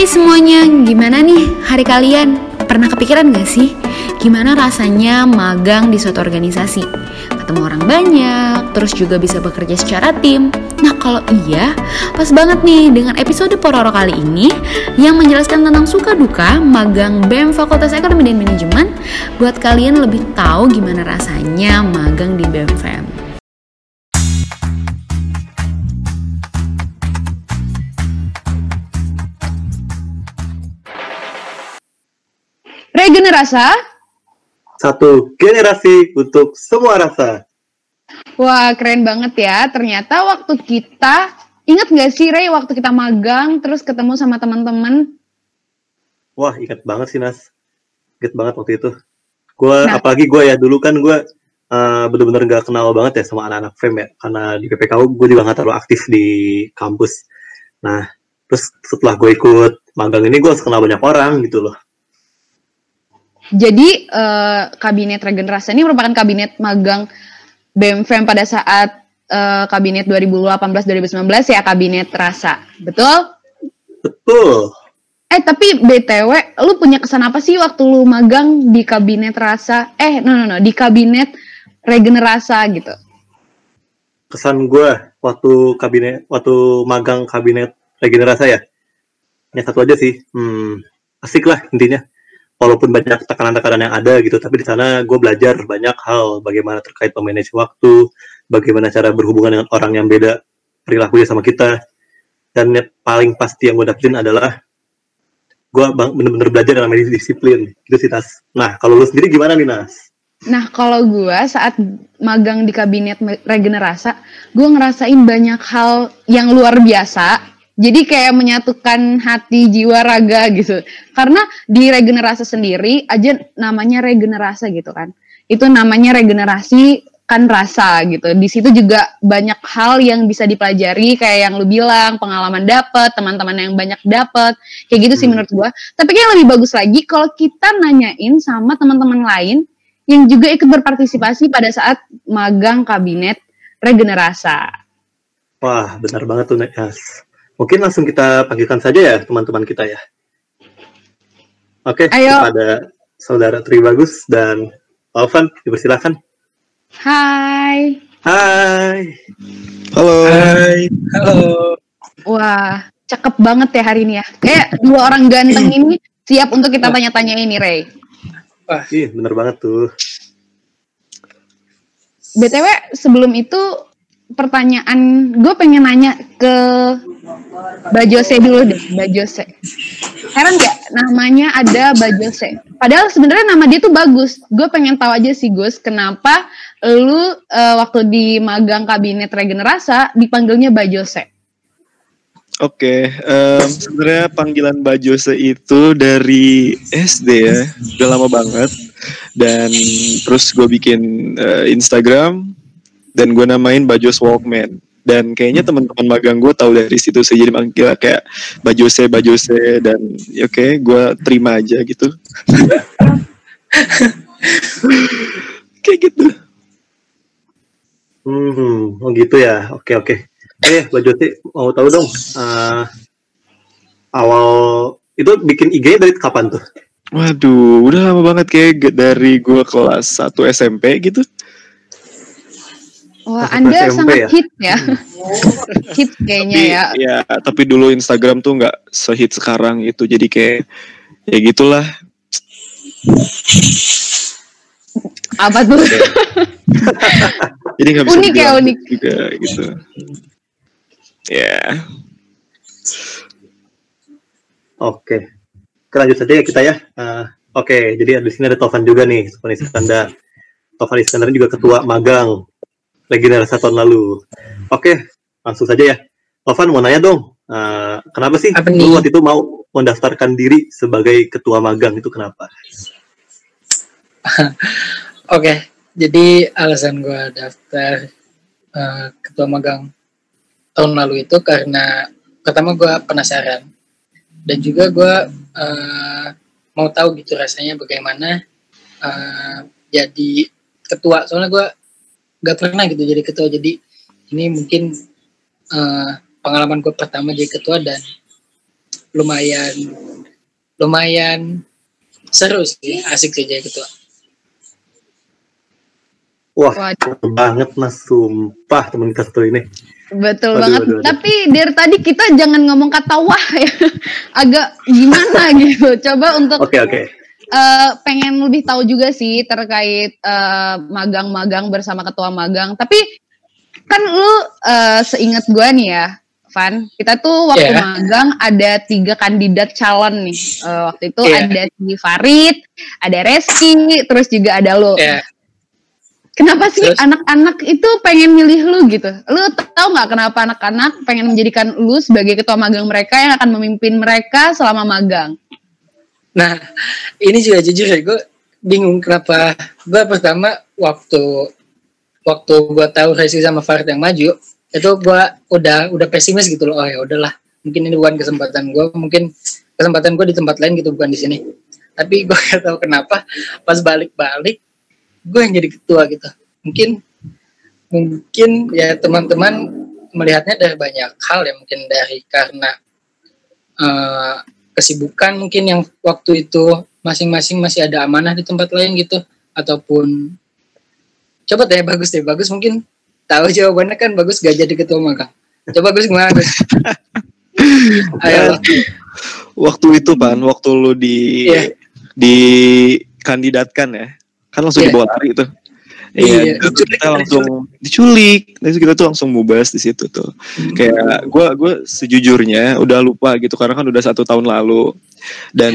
Hai semuanya, gimana nih hari kalian? Pernah kepikiran gak sih gimana rasanya magang di suatu organisasi? Ketemu orang banyak, terus juga bisa bekerja secara tim. Nah kalau iya, pas banget nih dengan episode Pororo kali ini yang menjelaskan tentang suka duka magang BEM Fakultas Ekonomi dan Manajemen buat kalian lebih tahu gimana rasanya magang di BEM Regenerasa. Satu generasi untuk semua rasa. Wah, keren banget ya. Ternyata waktu kita, ingat nggak sih Ray, waktu kita magang, terus ketemu sama teman-teman? Wah, ingat banget sih Nas. Ingat banget waktu itu. Gue, Nah. apalagi gue ya, dulu kan gue uh, bener-bener gak kenal banget ya sama anak-anak FEM ya. Karena di PPKU gue juga gak terlalu aktif di kampus. Nah, terus setelah gue ikut magang ini, gue kenal banyak orang gitu loh. Jadi, eh, kabinet regenerasi ini merupakan kabinet magang BMFM pada saat eh, kabinet 2018-2019 ya, kabinet rasa. Betul? Betul. Eh, tapi BTW, lu punya kesan apa sih waktu lu magang di kabinet rasa? Eh, no, no, no, di kabinet regenerasa gitu. Kesan gue waktu kabinet, waktu magang kabinet regenerasi ya. Ya satu aja sih. Hmm, asik lah intinya. Walaupun banyak tekanan-tekanan yang ada gitu, tapi di sana gue belajar banyak hal bagaimana terkait memanage waktu, bagaimana cara berhubungan dengan orang yang beda perilakunya sama kita, dan yang paling pasti yang gue dapetin adalah gue bener-bener belajar dalam disiplin, gitu sih Tas. Nah, kalau lu sendiri gimana nih Nas? Nah, kalau gue saat magang di kabinet regenerasa, gue ngerasain banyak hal yang luar biasa jadi kayak menyatukan hati jiwa raga gitu. Karena di regenerasi sendiri aja namanya regenerasi gitu kan. Itu namanya regenerasi kan rasa gitu. Di situ juga banyak hal yang bisa dipelajari kayak yang lu bilang pengalaman dapet teman-teman yang banyak dapet. Kayak gitu sih Hmm. menurut gua. Tapi kayak lebih bagus lagi kalau kita nanyain sama teman-teman lain yang juga ikut berpartisipasi pada saat magang kabinet regenerasa. Wah, benar banget tuh Nas. Mungkin langsung kita panggilkan saja ya teman-teman kita ya. Oke, Ayo. kepada saudara Tribagus dan Alvan, dipersilakan. Hai Hai. Halo. Hai, halo. Wah, cakep banget ya hari ini ya. Kayak dua orang ganteng ini siap untuk kita tanya-tanya ini, Ray. Ih, bener banget tuh. BTW, sebelum itu pertanyaan, gue pengen nanya ke Bajose dulu deh, Bajose. Heran gak namanya ada Bajose? Padahal sebenarnya nama dia tuh bagus. Gue pengen tahu aja sih Gus, kenapa lu eh, waktu di magang kabinet regenerasa dipanggilnya Bajose? Oke, em, sebenarnya panggilan Bajose itu dari SD ya, udah lama banget. Dan terus gue bikin eh, Instagram dan gue namain Bajos Walkman. Dan kayaknya teman-teman magang gue tahu dari situ sih jadi manggil kayak Bajose Bajose dan ya oke gue terima aja gitu. kayak gitu. Hmm, oh gitu ya. Oke, oke. Eh, Mbak Joti, mau tahu dong, eh, awal itu bikin IG dari kapan tuh? Waduh, udah lama banget kayak dari gue kelas 1 SMP gitu. Wah, Anda SMP sangat ya? hit ya. hit kayaknya tapi, ya. ya tapi dulu Instagram tuh nggak sehit sekarang itu jadi kayak ya gitulah Apa tuh? jadi nggak bisa Unik ya, unik. juga gitu ya Oke. Oke, lanjut saja ya kita ya. Eh, oke, jadi di sini ada Tovan juga nih, Tovan Iskandar. Tovan Iskandar juga ketua magang regenerasi tahun lalu. Oke, langsung saja ya. Tovan mau nanya dong, eh, kenapa sih Apa lu waktu itu mau mendaftarkan diri sebagai ketua magang itu kenapa? Oke, jadi alasan gue daftar eh, ketua magang tahun lalu itu karena pertama gue penasaran dan juga gue eh, mau tahu gitu rasanya bagaimana eh, jadi ketua. Soalnya gue gak pernah gitu jadi ketua. Jadi ini mungkin eh, pengalaman gue pertama jadi ketua dan lumayan lumayan seru sih asik sih jadi ketua Wah, Waduh. banget mas, sumpah temen kita satu ini. Betul Waduh, banget. waduh, waduh. Tapi dari tadi kita jangan ngomong kata wah ya. Agak gimana gitu. Coba untuk Oke oke. Eh, pengen lebih tahu juga sih terkait eh, magang-magang bersama ketua magang. Tapi kan lu eh, seingat gua nih ya, Van, kita tuh waktu Iya. magang ada tiga kandidat calon nih. Eh, waktu itu Iya. ada si Farid, ada Reski, terus juga ada lo. ya Kenapa sih anak-anak itu pengen milih lu gitu? Lu tahu nggak kenapa anak-anak pengen menjadikan lu sebagai ketua magang mereka yang akan memimpin mereka selama magang? Nah, ini juga jujur ya, gue bingung kenapa. Gue pertama waktu waktu gue tahu Resi sama Farid yang maju, itu gue udah udah pesimis gitu loh. Oh ya udahlah, mungkin ini bukan kesempatan gue, mungkin kesempatan gue di tempat lain gitu bukan di sini. Tapi gue gak tahu kenapa pas balik-balik gue yang jadi ketua gitu. Mungkin mungkin ya teman-teman melihatnya dari banyak hal ya mungkin dari karena eh, kesibukan mungkin yang waktu itu masing-masing masih ada amanah di tempat lain gitu ataupun coba deh bagus deh bagus mungkin tahu jawabannya kan bagus gak jadi ketua magang coba bagus gimana Gus? ayo Waktu itu pan, waktu lu di Iya. di kandidatkan ya, kan langsung Iya. dibawa lari itu. Iya, Iya, itu diculik, kita langsung diculik. Terus kita tuh langsung mubas di situ tuh. Kayak gue gue sejujurnya udah lupa gitu karena kan udah satu tahun lalu. Dan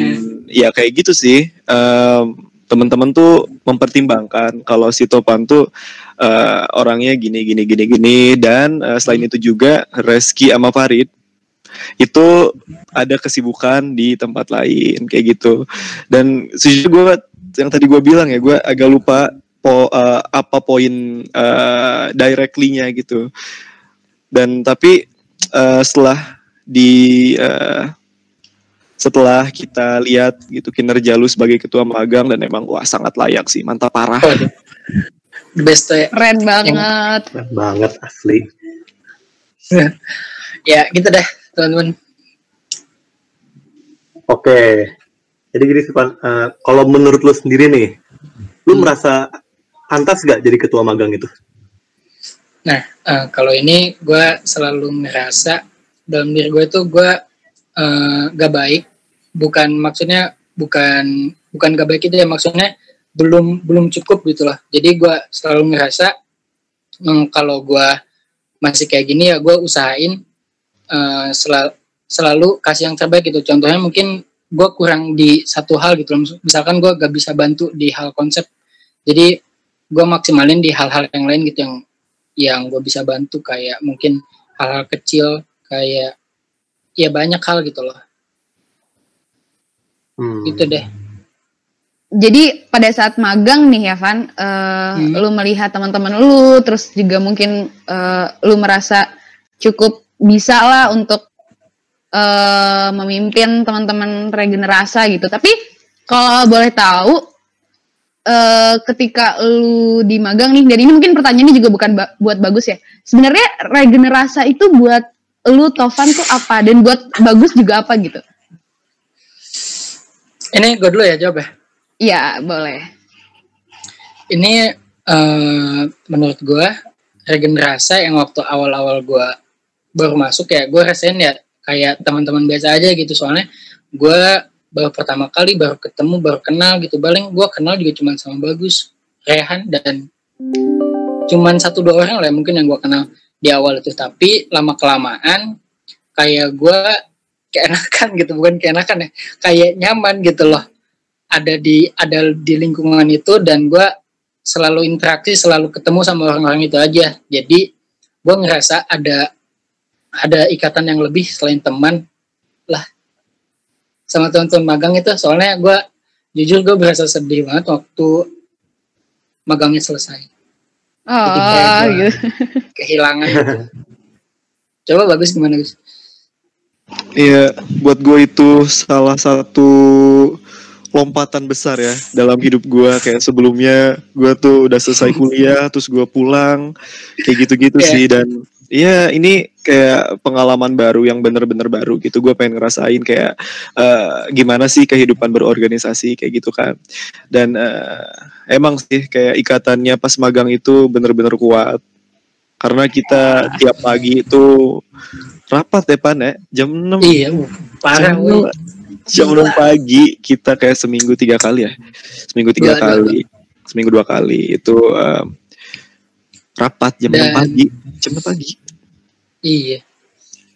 ya kayak gitu sih. em, teman-teman tuh mempertimbangkan kalau si Topan tuh eh, orangnya gini gini gini gini dan eh, selain itu juga Reski sama Farid itu ada kesibukan di tempat lain kayak gitu dan sejujurnya gue yang tadi gue bilang ya gue agak lupa po, eh, apa poin eh, directly-nya gitu dan tapi eh, setelah di eh, setelah kita lihat gitu kinerja lu sebagai ketua magang dan emang wah sangat layak sih mantap parah Waduh. the best ya Keren banget. Keren banget asli. ya gitu deh teman-teman Oke. Jadi gini sih Eh, kalau menurut lu sendiri nih, lu Hmm. merasa pantas gak jadi ketua magang itu? Nah, eh, kalau ini gue selalu ngerasa dalam diri gue itu gue eh, gak baik. Bukan maksudnya bukan bukan gak baik itu ya maksudnya belum belum cukup gitu loh. Jadi gue selalu ngerasa mm, kalau gue masih kayak gini ya gue usahain eh, selalu selalu kasih yang terbaik gitu. Contohnya mungkin gue kurang di satu hal gitu. Misalkan gue gak bisa bantu di hal konsep. Jadi gue maksimalin di hal-hal yang lain gitu yang yang gue bisa bantu kayak mungkin hal-hal kecil kayak ya banyak hal gitu loh Hmm. gitu deh Jadi pada saat magang nih ya Van, eh, Hmm. lu melihat teman-teman lu, terus juga mungkin eh, lu merasa cukup bisa lah untuk eh, memimpin teman-teman regenerasa gitu. Tapi kalau boleh tahu, eh, ketika lu di magang nih, dan ini mungkin pertanyaannya juga bukan ba- buat bagus ya. Sebenarnya regenerasa itu buat lu Tovan tuh apa dan buat bagus juga apa gitu? ini gue dulu ya jawab ya Iya boleh. ini eh, menurut gue regenerasa yang waktu awal-awal gue baru masuk ya gue rasain ya kayak teman-teman biasa aja gitu soalnya gue baru pertama kali baru ketemu baru kenal gitu. Paling gue kenal juga cuma sama bagus Rehan dan cuman satu dua orang lah mungkin yang gue kenal di awal itu. Tapi lama kelamaan kayak gue keenakan gitu bukan keenakan ya kayak nyaman gitu loh. Ada di ada di lingkungan itu dan gue selalu interaksi selalu ketemu sama orang-orang itu aja. Jadi gue ngerasa ada ada ikatan yang lebih selain teman sama teman-teman magang itu soalnya gue jujur gue berasa sedih banget waktu magangnya selesai Oh, gitu. kehilangan gitu. coba bagus gimana Gus Iya, buat gue itu salah satu lompatan besar ya dalam hidup gue. Kayak sebelumnya gue tuh udah selesai kuliah, terus gue pulang, kayak gitu-gitu Iya. sih. Dan Iya, ini kayak pengalaman baru yang bener-bener baru gitu. Gue pengen ngerasain kayak uh, gimana sih kehidupan berorganisasi kayak gitu kan. Dan uh, emang sih kayak ikatannya pas magang itu bener-bener kuat. Karena kita tiap pagi itu rapat ya pan ya jam 6 Iya, uh, parah. jam, jam 6 pagi kita kayak seminggu tiga kali ya seminggu tiga dua. kali seminggu dua kali itu um, rapat jam 6 Dan- pagi jam 6 pagi Iya.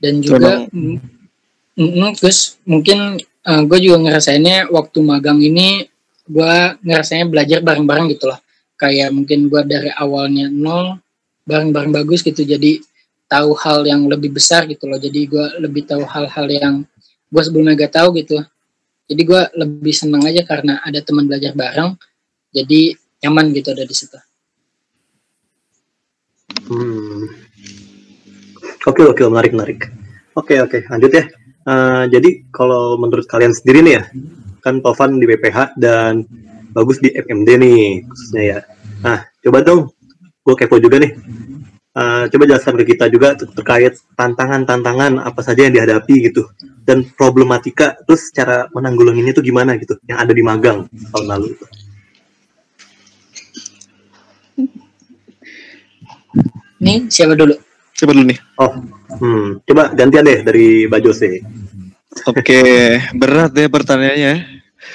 Dan juga mm, terus mungkin gue juga ngerasainnya waktu magang ini gue ngerasainnya belajar bareng-bareng gitu loh. Kayak mungkin gue dari awalnya nol bareng-bareng bagus gitu jadi tahu hal yang lebih besar gitu loh. Jadi gue lebih tahu hal-hal yang gue sebelumnya gak tahu gitu. Jadi gue lebih senang aja karena ada teman belajar bareng. Jadi nyaman gitu ada di situ. Hmm. Oke oke menarik menarik. Oke oke lanjut ya. Eh, jadi kalau menurut kalian sendiri nih ya, kan Tovan di BPH dan bagus di FMD nih khususnya ya. Nah coba dong, gue kepo juga nih. Eh, coba jelaskan ke kita juga ter- terkait tantangan-tantangan apa saja yang dihadapi gitu dan problematika terus cara menanggulanginya itu gimana gitu yang ada di magang tahun lalu itu. Nih siapa dulu? coba dulu nih Oh, hmm, coba gantian deh dari Bajose. oke berat ya pertanyaannya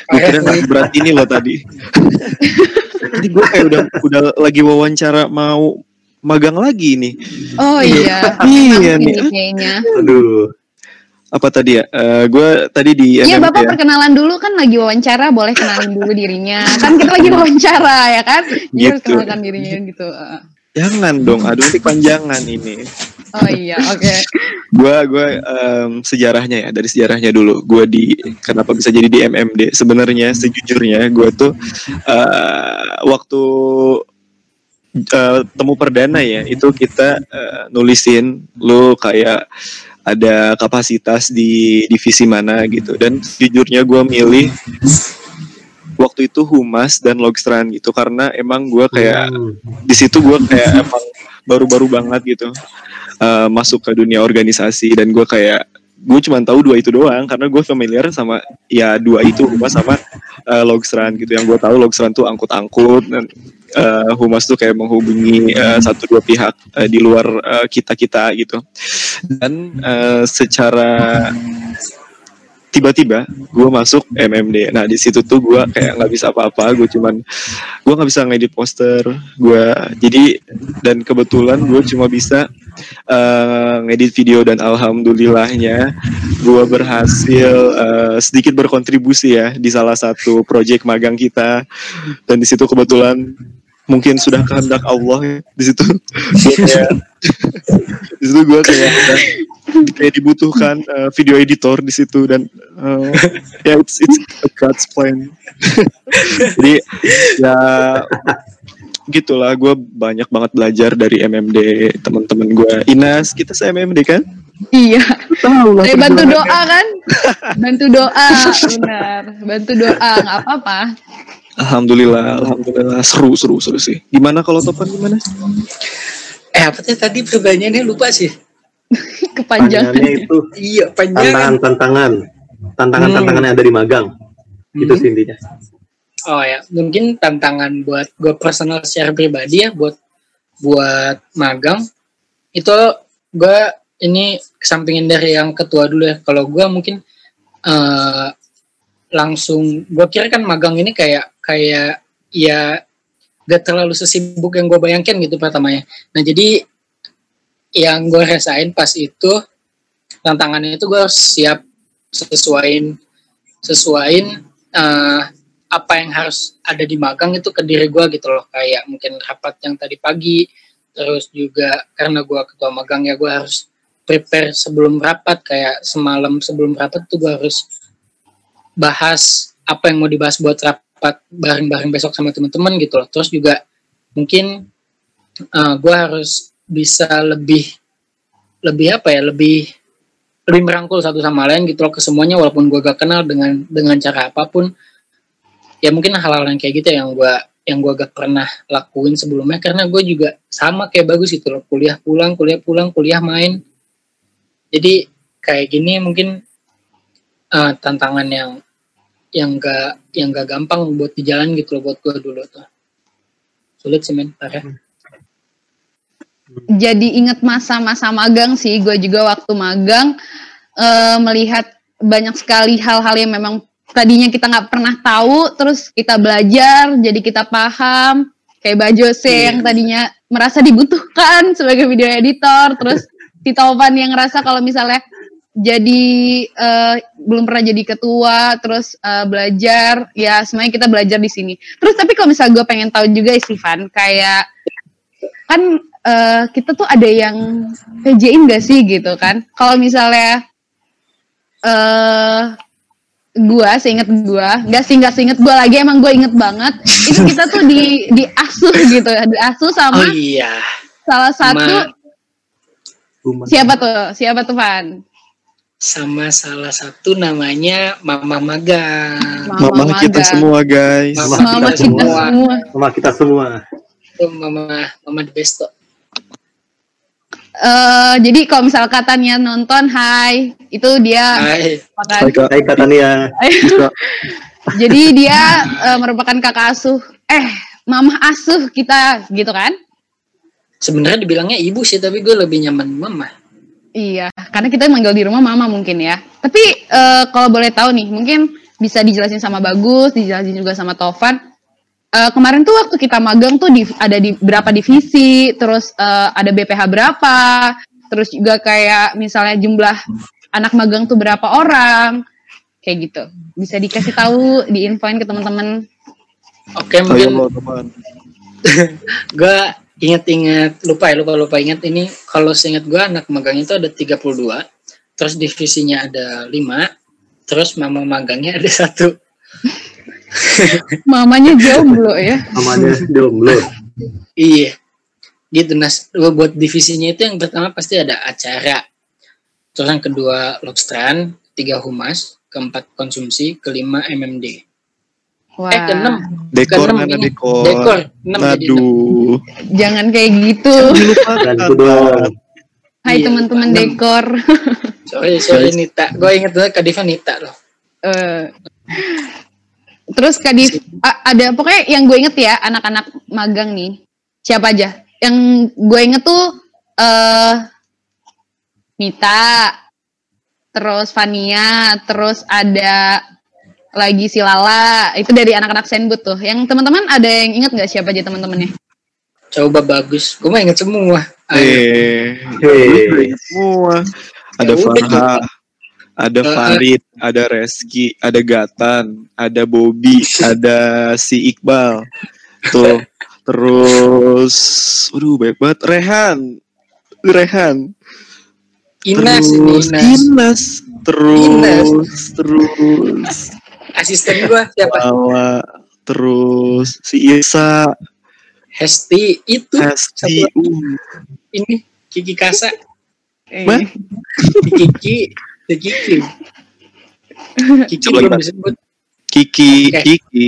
gue kira nggak berat ini loh tadi Tadi gue kayak udah udah lagi wawancara mau magang lagi nih Oh iya. Iya Ini nih. kayaknya. Aduh. apa tadi ya gue tadi di Iya Bapak ya. perkenalan dulu kan lagi wawancara, boleh kenalin dulu dirinya. Kan kita lagi wawancara ya kan? Jadi harus Gitu. kenalkan dirinya gitu. Uh, jangan dong aduh nanti panjangan ini. Oh iya, oke. gue gue em, sejarahnya ya dari sejarahnya dulu. Gue di kenapa bisa jadi di MMD sebenarnya sejujurnya gue tuh eh, waktu eh, temu perdana ya itu kita eh, nulisin lu kayak ada kapasitas di divisi mana gitu. Dan jujurnya gue milih waktu itu humas dan logstran gitu karena emang gue kayak Hmm. di situ gue kayak emang baru-baru banget gitu eh, masuk ke dunia organisasi dan gue kayak gue cuma tahu dua itu doang karena gue familiar sama ya dua itu humas sama eh, logstran gitu yang gue tahu logstran tuh angkut-angkut dan eh, humas tuh kayak menghubungi eh, satu dua pihak eh, di luar kita kita gitu dan eh, secara tiba-tiba gue masuk MMD. Nah di situ tuh gue kayak nggak bisa apa-apa. Gue cuman gue nggak bisa ngedit poster. Gue jadi dan kebetulan gue cuma bisa eh, ngedit video dan alhamdulillahnya gue berhasil eh, sedikit berkontribusi ya di salah satu project magang kita. Dan di situ kebetulan mungkin sudah kehendak Allah ya di situ. Kayak di situ gue kayak kayak dibutuhkan uh, video editor di situ dan uh, ya it's it's a God's plan. Jadi ya gitulah gue banyak banget belajar dari MMD teman-teman gue Inas kita se MMD kan Iya. tahu lah Eh, bantu doa kan? Bantu doa, benar. Bantu doa, nggak apa-apa. Alhamdulillah Alhamdulillah seru seru seru sih gimana kalau Topan gimana Eh apa sih tadi pertanyaannya lupa sih. Kepanjangan. Itu Iya panjang. tantangan-tantangan tantangan-tantangan yang ada di magang itu Hmm. sih intinya Oh ya, mungkin tantangan buat gue personal secara pribadi ya buat buat magang itu gue ini kesampingin dari yang ketua dulu ya. Kalau gue mungkin eh langsung gue kira kan magang ini kayak kayak ya gak terlalu sesibuk yang gue bayangkan gitu pertamanya. Nah jadi yang gue rasain pas itu tantangannya itu gue siap sesuaiin sesuaiin eh, apa yang harus ada di magang itu ke diri gue gitu loh. Kayak mungkin rapat yang tadi pagi terus juga karena gue ketua magang ya gue harus prepare sebelum rapat. Kayak semalam sebelum rapat tuh gue harus bahas apa yang mau dibahas buat rapat bareng-bareng besok sama teman-teman gitu loh. Terus juga mungkin gue harus bisa lebih lebih apa ya lebih lebih merangkul satu sama lain gitu loh ke semuanya walaupun gue gak kenal dengan dengan cara apa pun. Ya mungkin hal-hal yang kayak gitu yang gue yang gue gak pernah lakuin sebelumnya karena gue juga sama kayak bagus itu loh. Kuliah pulang kuliah pulang kuliah main. Jadi kayak gini mungkin eh, tantangan yang yang gak yang gak gampang buat di jalan gitu loh buat gue dulu tuh. Sulit sih men parah jadi inget masa-masa magang sih. Gue juga waktu magang eh, melihat banyak sekali hal-hal yang memang tadinya kita nggak pernah tahu terus kita belajar jadi kita paham. Kayak Bajose yang tadinya merasa dibutuhkan sebagai video editor terus si Taufan yang ngerasa kalau misalnya jadi eh, belum pernah jadi ketua terus eh, belajar ya semuanya kita belajar di sini. Terus tapi kalau misalnya gue pengen tahu juga Istivan kayak kan eh, kita tuh ada yang PJ-in gak sih gitu kan kalau misalnya eh gua seinget gua nggak sih nggak seinget gua lagi emang gua inget banget itu kita tuh di diasuh gitu ya diasuh sama oh iya salah satu Rumah. siapa tuh siapa tuh Van sama salah satu namanya Mama Magang Mama kita Magang. semua guys. Mama mama kita kita semua. semua Sama kita semua. itu Mama Mama the Besto Eh, jadi kalau misal katanya nonton hai itu dia Hai Hai. Hai. Bisa. jadi dia eh, merupakan kakak asuh eh mama asuh kita gitu kan sebenarnya dibilangnya ibu sih tapi gue lebih nyaman Mama Iya, karena kita manggil di rumah mama mungkin ya. Tapi eh, kalau boleh tahu nih, mungkin bisa dijelasin sama Bagus, dijelasin juga sama Tovan. Eh, kemarin tuh waktu kita magang tuh di, ada di berapa divisi, terus eh, ada BPH berapa, terus juga kayak misalnya jumlah anak magang tuh berapa orang, kayak gitu. Bisa dikasih tahu, diinfoin ke teman-teman. oke Ayo mungkin teman. gue inget-inget lupa ya lupa lupa inget ini kalau seingat gue anak magang itu ada 32 terus divisinya ada 5 terus mama magangnya ada satu Mamanya jomblo ya. Namanya jomblo. iya gitu nas gua buat divisinya itu yang pertama pasti ada acara terus yang kedua lobsteran ketiga humas keempat konsumsi kelima MMD Wah, eh keenam Dekor Keenam mana ini. dekor? dekor enam jadi enam. Aduh. jangan kayak gitu. Hai Iya, teman-teman dekor. sorry sorry Nita gue inget banget Kak Diva Nita loh Eh, terus Kadif ada pokoknya yang gue inget ya anak-anak magang nih. Siapa aja? Yang gue inget tuh eh Nita terus Vania terus ada lagi si Lala. Itu dari anak-anak Senbut tuh. Yang teman-teman ada yang inget nggak siapa aja teman-temannya? Coba bagus. Gue mah inget semua. Ayo. Eh, Hei. semua. Ada Ya udah, Farha, ada Eh, Farid, ada Reski, ada Gatan, ada Bobby, ada si Iqbal. Tuh. Terus, waduh baik banget. Rehan, Rehan. Inas ini terus Inas Inas. Terus, Inas. terus asisten gue siapa Awa, terus si Isa, Hesti itu Hesti, uh, ini Kiki Kasa Mah? Kiki si Kiki Kiki belum disebut. Kiki, Oke. Kiki,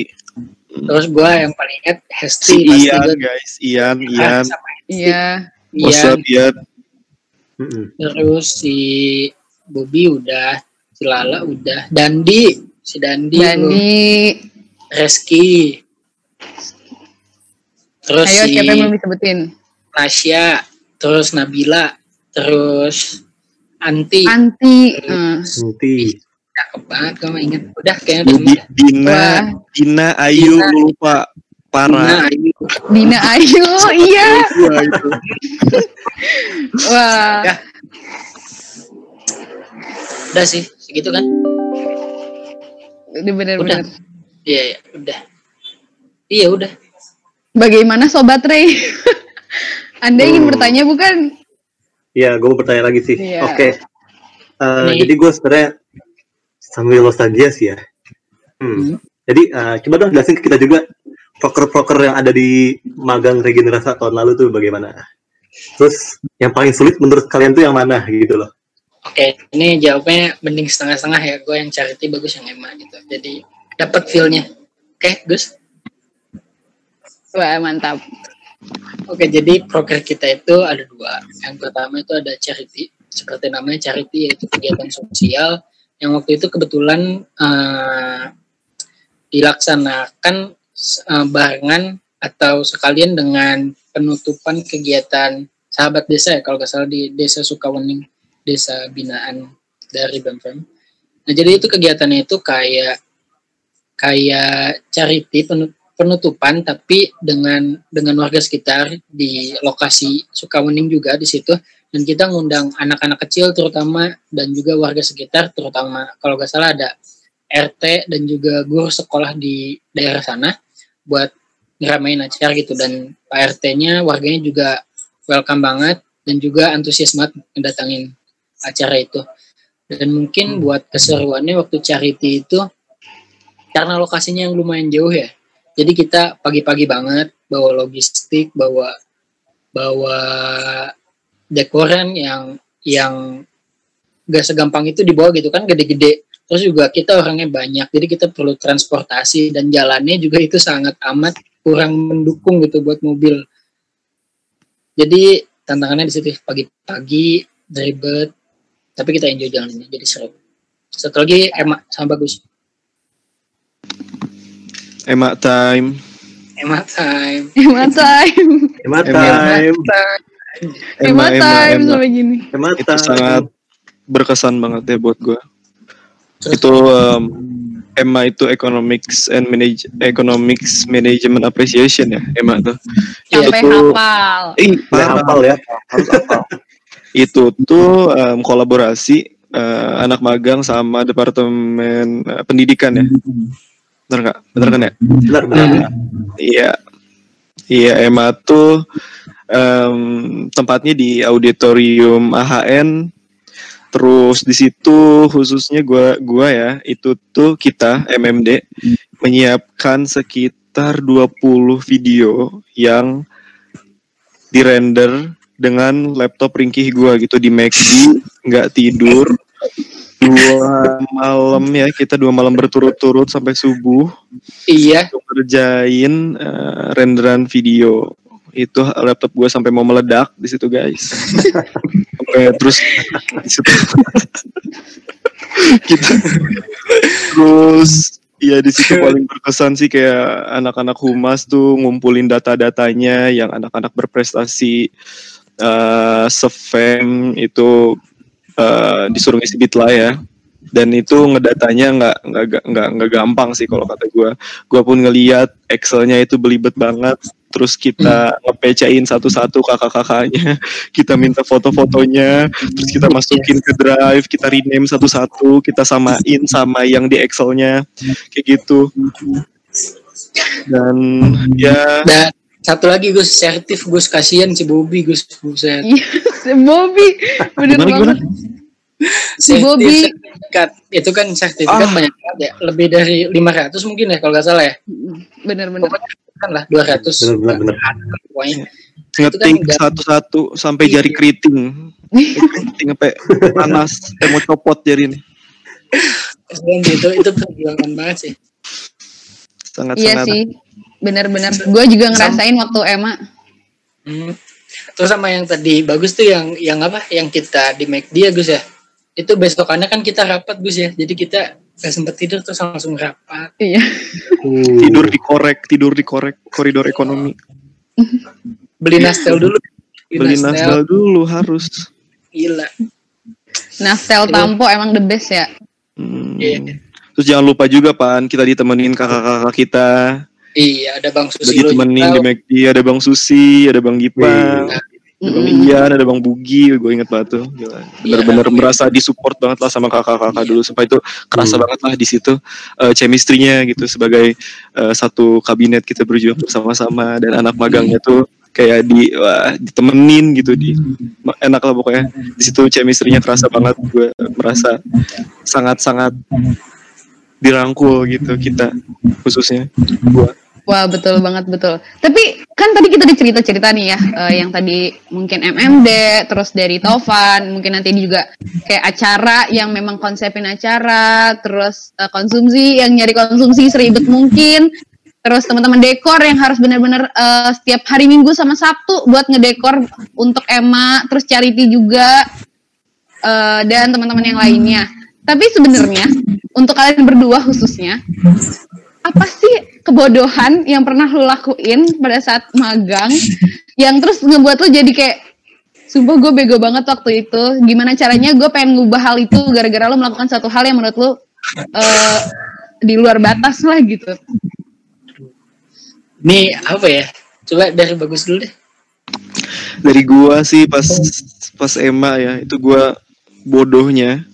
terus gue yang paling ingat si Hesti pasti Ian guys, Ian, Ah, Ian. iya. What's Ian up, Ian? Terus si Bobby udah si Lala udah. Dandi si Dandi, dan lu. di Reski. Terus ayo si siapa yang belum disebutin? Tasya terus Nabila. Terus Anti Anti eh. Nanti. cakep banget kamu inget udah kayaknya udah Di- Dina, Wah. Dina, Ayu, Dina. lu lupa. Parah. Nah, Ayu. Dina Ayu iya Wah, Ya. udah sih segitu kan udah bener-bener iya iya udah iya udah Bagaimana Sobat Ray? Anda ingin Hmm. bertanya bukan? Iya, gue mau bertanya lagi sih. Iya. Oke. Eh, Nih. jadi gue sebenarnya sambil nostalgia sih ya. Hmm. Jadi eh, coba dong jelasin ke kita juga proker-proker yang ada di magang regenerasi tahun lalu tuh bagaimana? Terus yang paling sulit menurut kalian tuh yang mana gitu loh? oke ini jawabnya mending setengah-setengah ya gue yang charity bagus yang emak gitu jadi dapat feelnya oke Gus Wah, mantap. Oke, jadi proker kita itu ada dua. Yang pertama itu ada charity, seperti namanya charity yaitu kegiatan sosial yang waktu itu kebetulan eh, dilaksanakan eh, barengan atau sekalian dengan penutupan kegiatan sahabat desa ya kalau nggak salah di desa Sukawening, desa binaan dari BEMFEM. Nah, jadi itu kegiatannya itu kayak kayak charity penutupan tapi dengan dengan warga sekitar di lokasi Sukawening juga di situ. Dan kita ngundang anak-anak kecil terutama dan juga warga sekitar terutama kalau nggak salah ada RT dan juga guru sekolah di daerah sana buat ngeramein acara gitu. Dan Pak RT-nya warganya juga welcome banget dan juga antusias banget mendatangin acara itu. Dan mungkin buat keseruannya waktu charity itu karena lokasinya yang lumayan jauh ya jadi kita pagi-pagi banget bawa logistik bawa bawa dekoran yang yang gak segampang itu dibawa gitu kan gede-gede. Terus juga kita orangnya banyak jadi kita perlu transportasi dan jalannya juga itu sangat amat kurang mendukung gitu buat mobil. Jadi tantangannya di situ pagi-pagi ribet tapi kita enjoy jalannya jadi seru. Satu lagi emak sama bagus Emak time. emak time Hemat time. Emat. time. Hemat time sampai gini. Itu time. sangat berkesan banget ya buat gue. Itu um, EMA itu Economics and Manage Economics Management Appreciation ya EMA tuh. Sampai Itu tuh- hafal. Eh, hafal ya. Harus hafal. itu tuh um, kolaborasi uh, anak magang sama departemen uh, pendidikan ya. Bener nggak? Bener kan ya? Benar. benar. Iya. Iya, EMA tuh em, tempatnya di auditorium AHN. Terus di situ khususnya gua gua ya, itu tuh kita MMD menyiapkan sekitar 20 video yang dirender dengan laptop ringkih gua gitu di MacD, nggak tidur. Dua malam ya, kita dua malam berturut-turut sampai subuh. Iya. Untuk ngerjain eh, renderan video. Itu laptop gue sampai mau meledak di situ guys. Sampai terus di situ. Kita terus ya di situ paling berkesan sih kayak anak-anak humas tuh ngumpulin data-datanya yang anak-anak berprestasi eh Sevem itu eh, disuruh ngisi bitlah ya. Dan itu ngedatanya nggak nggak nggak nggak gampang sih kalau kata gue gue pun ngeliat Excelnya itu belibet banget. Terus kita ngepecain satu-satu kakak-kakaknya. Kita minta foto-fotonya. Terus kita masukin ke drive kita rename satu-satu kita samain sama yang di Excelnya. Kayak gitu. Dan ya dan satu lagi Gus sertif Gus kasihan si Bobby Gus buset Iya, si Bobby. Bener Gimana, banget. Si Bobby. sertifikat itu kan sertifikat Ah. banyak banget ya lebih dari 500 mungkin ya kalau nggak salah ya Bener-bener. kan lah 200 Bener, bener, bener. pokoknya ngetik enggak- satu-satu sampai jari keriting keriting sampai panas saya mau copot jari ini dan gitu itu perjuangan banget sih sangat Iya sangat sih. Bener-bener. Gue juga ngerasain waktu Emma. Hmm. Terus sama yang tadi bagus tuh yang yang apa? Yang kita di make dia Gus ya. Itu besokannya kan kita rapat Gus ya. Jadi kita gak sempet tidur terus langsung rapat. Iya. Uh, tidur dikorek tidur dikorek koridor ekonomi Beli nastel dulu. beli nasdal dulu harus Gila. Nastel Tampo emang the best ya. Hmm. Iya. terus jangan lupa juga pan kita ditemenin kakak-kakak kita Iya, ada Bang udah Susilo ditemenin di. McD ada bang Susi ada bang Gipa Iya. ada bang. Ian ada bang Bugi gue inget banget tuh Gila. bener-bener Iya. merasa disupport banget lah sama kakak-kakak dulu supaya itu kerasa Hmm. banget lah di situ eh, chemistry-nya gitu sebagai eh, satu kabinet kita berjuang bersama-sama dan anak magangnya tuh kayak di wah, ditemenin gitu di enak lah pokoknya di situ chemistry-nya kerasa banget gue merasa sangat-sangat dirangkul gitu kita khususnya gua Wah betul banget betul. Tapi kan tadi kita udah cerita-cerita nih ya, eh, yang tadi mungkin MMD, terus dari Tovan, mungkin nanti juga kayak acara yang memang konsepin acara, terus eh, konsumsi yang nyari konsumsi seribet mungkin. terus teman-teman dekor yang harus benar-benar eh, setiap hari Minggu sama Sabtu buat ngedekor untuk Emma, terus Charity juga eh, dan teman-teman yang lainnya. Tapi sebenarnya untuk kalian berdua khususnya, apa sih kebodohan yang pernah lo lakuin pada saat magang yang terus ngebuat lo jadi kayak Sumpah gue bego banget waktu itu. Gimana caranya gue pengen ngubah hal itu gara-gara lo melakukan satu hal yang menurut lo eh, di luar batas lah gitu. Ini apa ya? Coba dari bagus dulu deh. Dari gua sih pas pas Emma ya, itu gua bodohnya.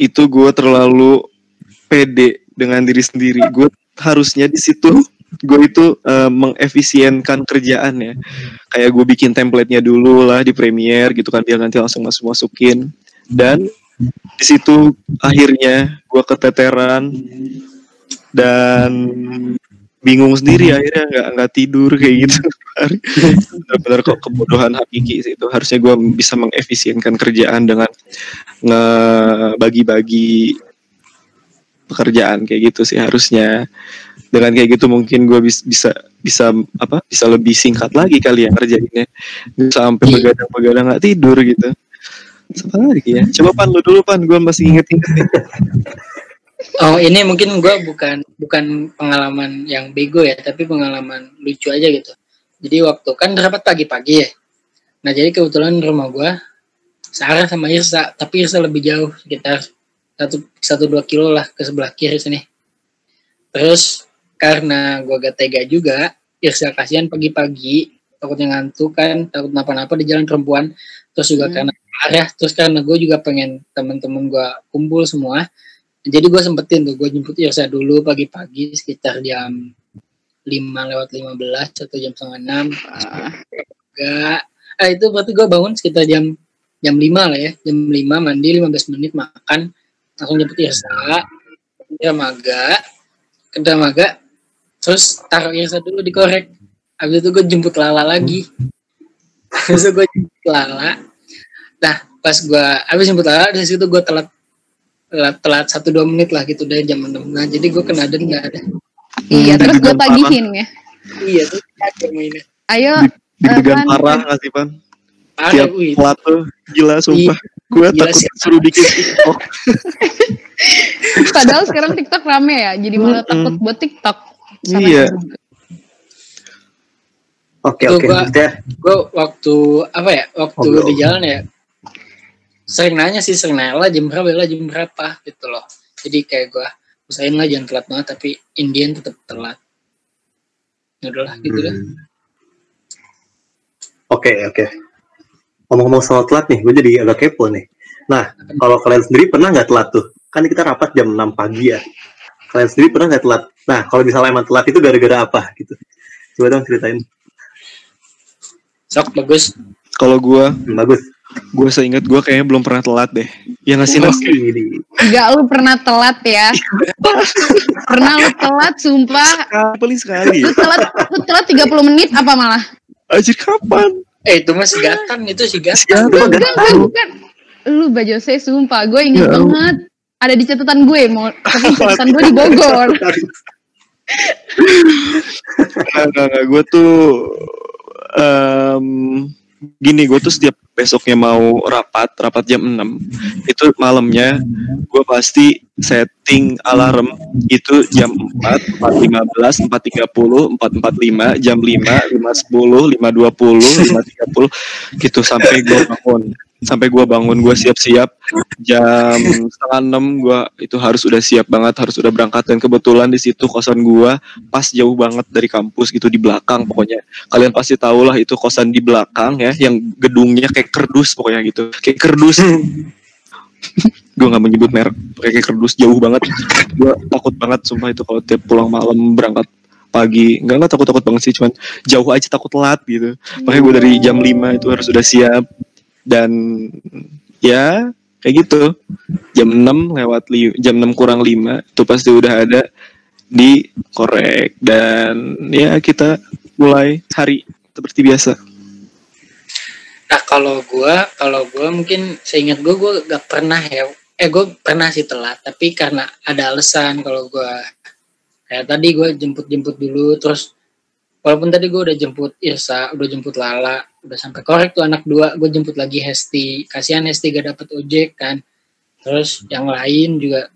Itu gua terlalu pede dengan diri sendiri. Gue harusnya di situ gue itu eh, mengefisienkan kerjaan ya. Kayak gue bikin template-nya dulu lah di Premiere gitu kan biar nanti langsung masuk masukin. Dan di situ akhirnya gue keteteran dan bingung sendiri akhirnya nggak nggak tidur kayak gitu benar-benar kok kebodohan hakiki sih itu harusnya gue bisa mengefisienkan kerjaan dengan ngebagi-bagi pekerjaan kayak gitu sih harusnya dengan kayak gitu mungkin gue bis- bisa bisa apa bisa lebih singkat lagi kali ya kerjainnya sampai Iya. begadang-begadang nggak tidur gitu apa lagi ya coba pan lu dulu pan gue masih inget-inget nih Oh ini mungkin gue bukan bukan pengalaman yang bego ya, tapi pengalaman lucu aja gitu. Jadi waktu kan rapat pagi-pagi ya. Nah jadi kebetulan rumah gue searah sama Irsa, tapi Irsa lebih jauh sekitar satu satu dua kilo lah ke sebelah kiri sini. Terus karena gue gak tega juga, Irsa kasihan pagi-pagi takutnya ngantuk kan, takut napa-napa di jalan perempuan. Terus juga Hmm. karena arah, terus karena gue juga pengen temen-temen gue kumpul semua jadi gue sempetin tuh gue jemput Irsa dulu pagi-pagi sekitar jam 5 lewat 15 atau jam setengah enam enggak ah itu berarti gue bangun sekitar jam jam 5 lah ya jam 5 mandi 15 menit makan langsung jemput Irsa. Ke maga. Ke maga. Terus taruh Irsa dulu di korek habis itu gue jemput Lala lagi. Habis itu gue jemput Lala. Nah pas gue habis jemput Lala dari situ gue telat telat telat satu dua menit lah gitu dari jam enam. Nah jadi gue kena dan nggak ada Iya, Hmm, terus gue tagihin ya. iya tuh mainnya Ayo, deg-degan Pan. parah nggak sih pan? Tiap wih. telat tuh gila sumpah gue Gila takut sih. suruh bikin TikTok padahal sekarang TikTok rame ya, jadi malah Mm-mm. takut buat TikTok. Sama Iya. Oke oke. gue waktu apa ya waktu Ngobrol. di jalan ya sering nanya sih sering nanya lah jam berapa lah jam berapa gitu loh jadi kayak gue usahain lah jangan telat banget tapi Indian tetap telat Ya udahlah gitu hmm. Oke oke. Ngomong-ngomong soal telat nih, gue jadi agak kepo nih. Nah, kalau kalian sendiri pernah nggak telat tuh? Kan kita rapat jam 6 pagi ya. Kalian sendiri pernah nggak telat? Nah, kalau misalnya emang telat itu gara-gara apa gitu? Coba dong ceritain. sok bagus kalau gue Hmm, bagus. gue seingat gue kayaknya belum pernah telat deh ya nggak sih Nas? Enggak, lu pernah telat ya. pernah lu telat, sumpah. paling sekali Lu telat, lu telat 30 menit apa malah? Anjir kapan? Eh itu mah sigatan itu Enggak, gak enggak, tahu? bukan. Lu Bajose, sumpah. Gue inget Ya banget. Ada di catatan gue, mau tapi catatan gue di Bogor. Nggak, nggak. Gue tuh em, gini, gue tuh setiap besoknya mau rapat, rapat jam 6 itu malamnya gue pasti setting alarm itu jam 4, 4.15, 4.30, 4.45, jam 5, 5.10, 5.20, 5.30 gitu sampai gue bangun sampai gue bangun gue siap-siap. Jam setengah enam gue itu harus udah siap banget harus udah berangkat dan kebetulan di situ kosan gue pas jauh banget dari kampus gitu di belakang pokoknya. Kalian pasti tahu lah itu kosan di belakang ya yang gedungnya kayak kerdus pokoknya gitu. Kayak kerdus. Gue nggak menyebut merek kayak kerdus jauh banget. Gue takut banget sumpah itu kalau tiap pulang malam berangkat pagi. Enggak enggak takut takut banget sih cuman jauh aja takut telat gitu. Makanya gue dari jam 5 itu harus udah siap dan ya kayak gitu. Jam 6 lewat li- jam 6 kurang 5 itu pasti udah ada di korek. Dan ya kita mulai hari seperti biasa. Nah kalau gua, kalau gua mungkin seingat gua, gua gak pernah ya. Eh gua pernah sih telat, tapi karena ada alasan kalau gua kayak tadi gue jemput-jemput dulu terus walaupun tadi gue udah jemput Irsa udah jemput Lala udah sampai korek tuh anak dua gue jemput lagi Hesti. Kasihan Hesti gak dapet ojek kan. Terus yang lain juga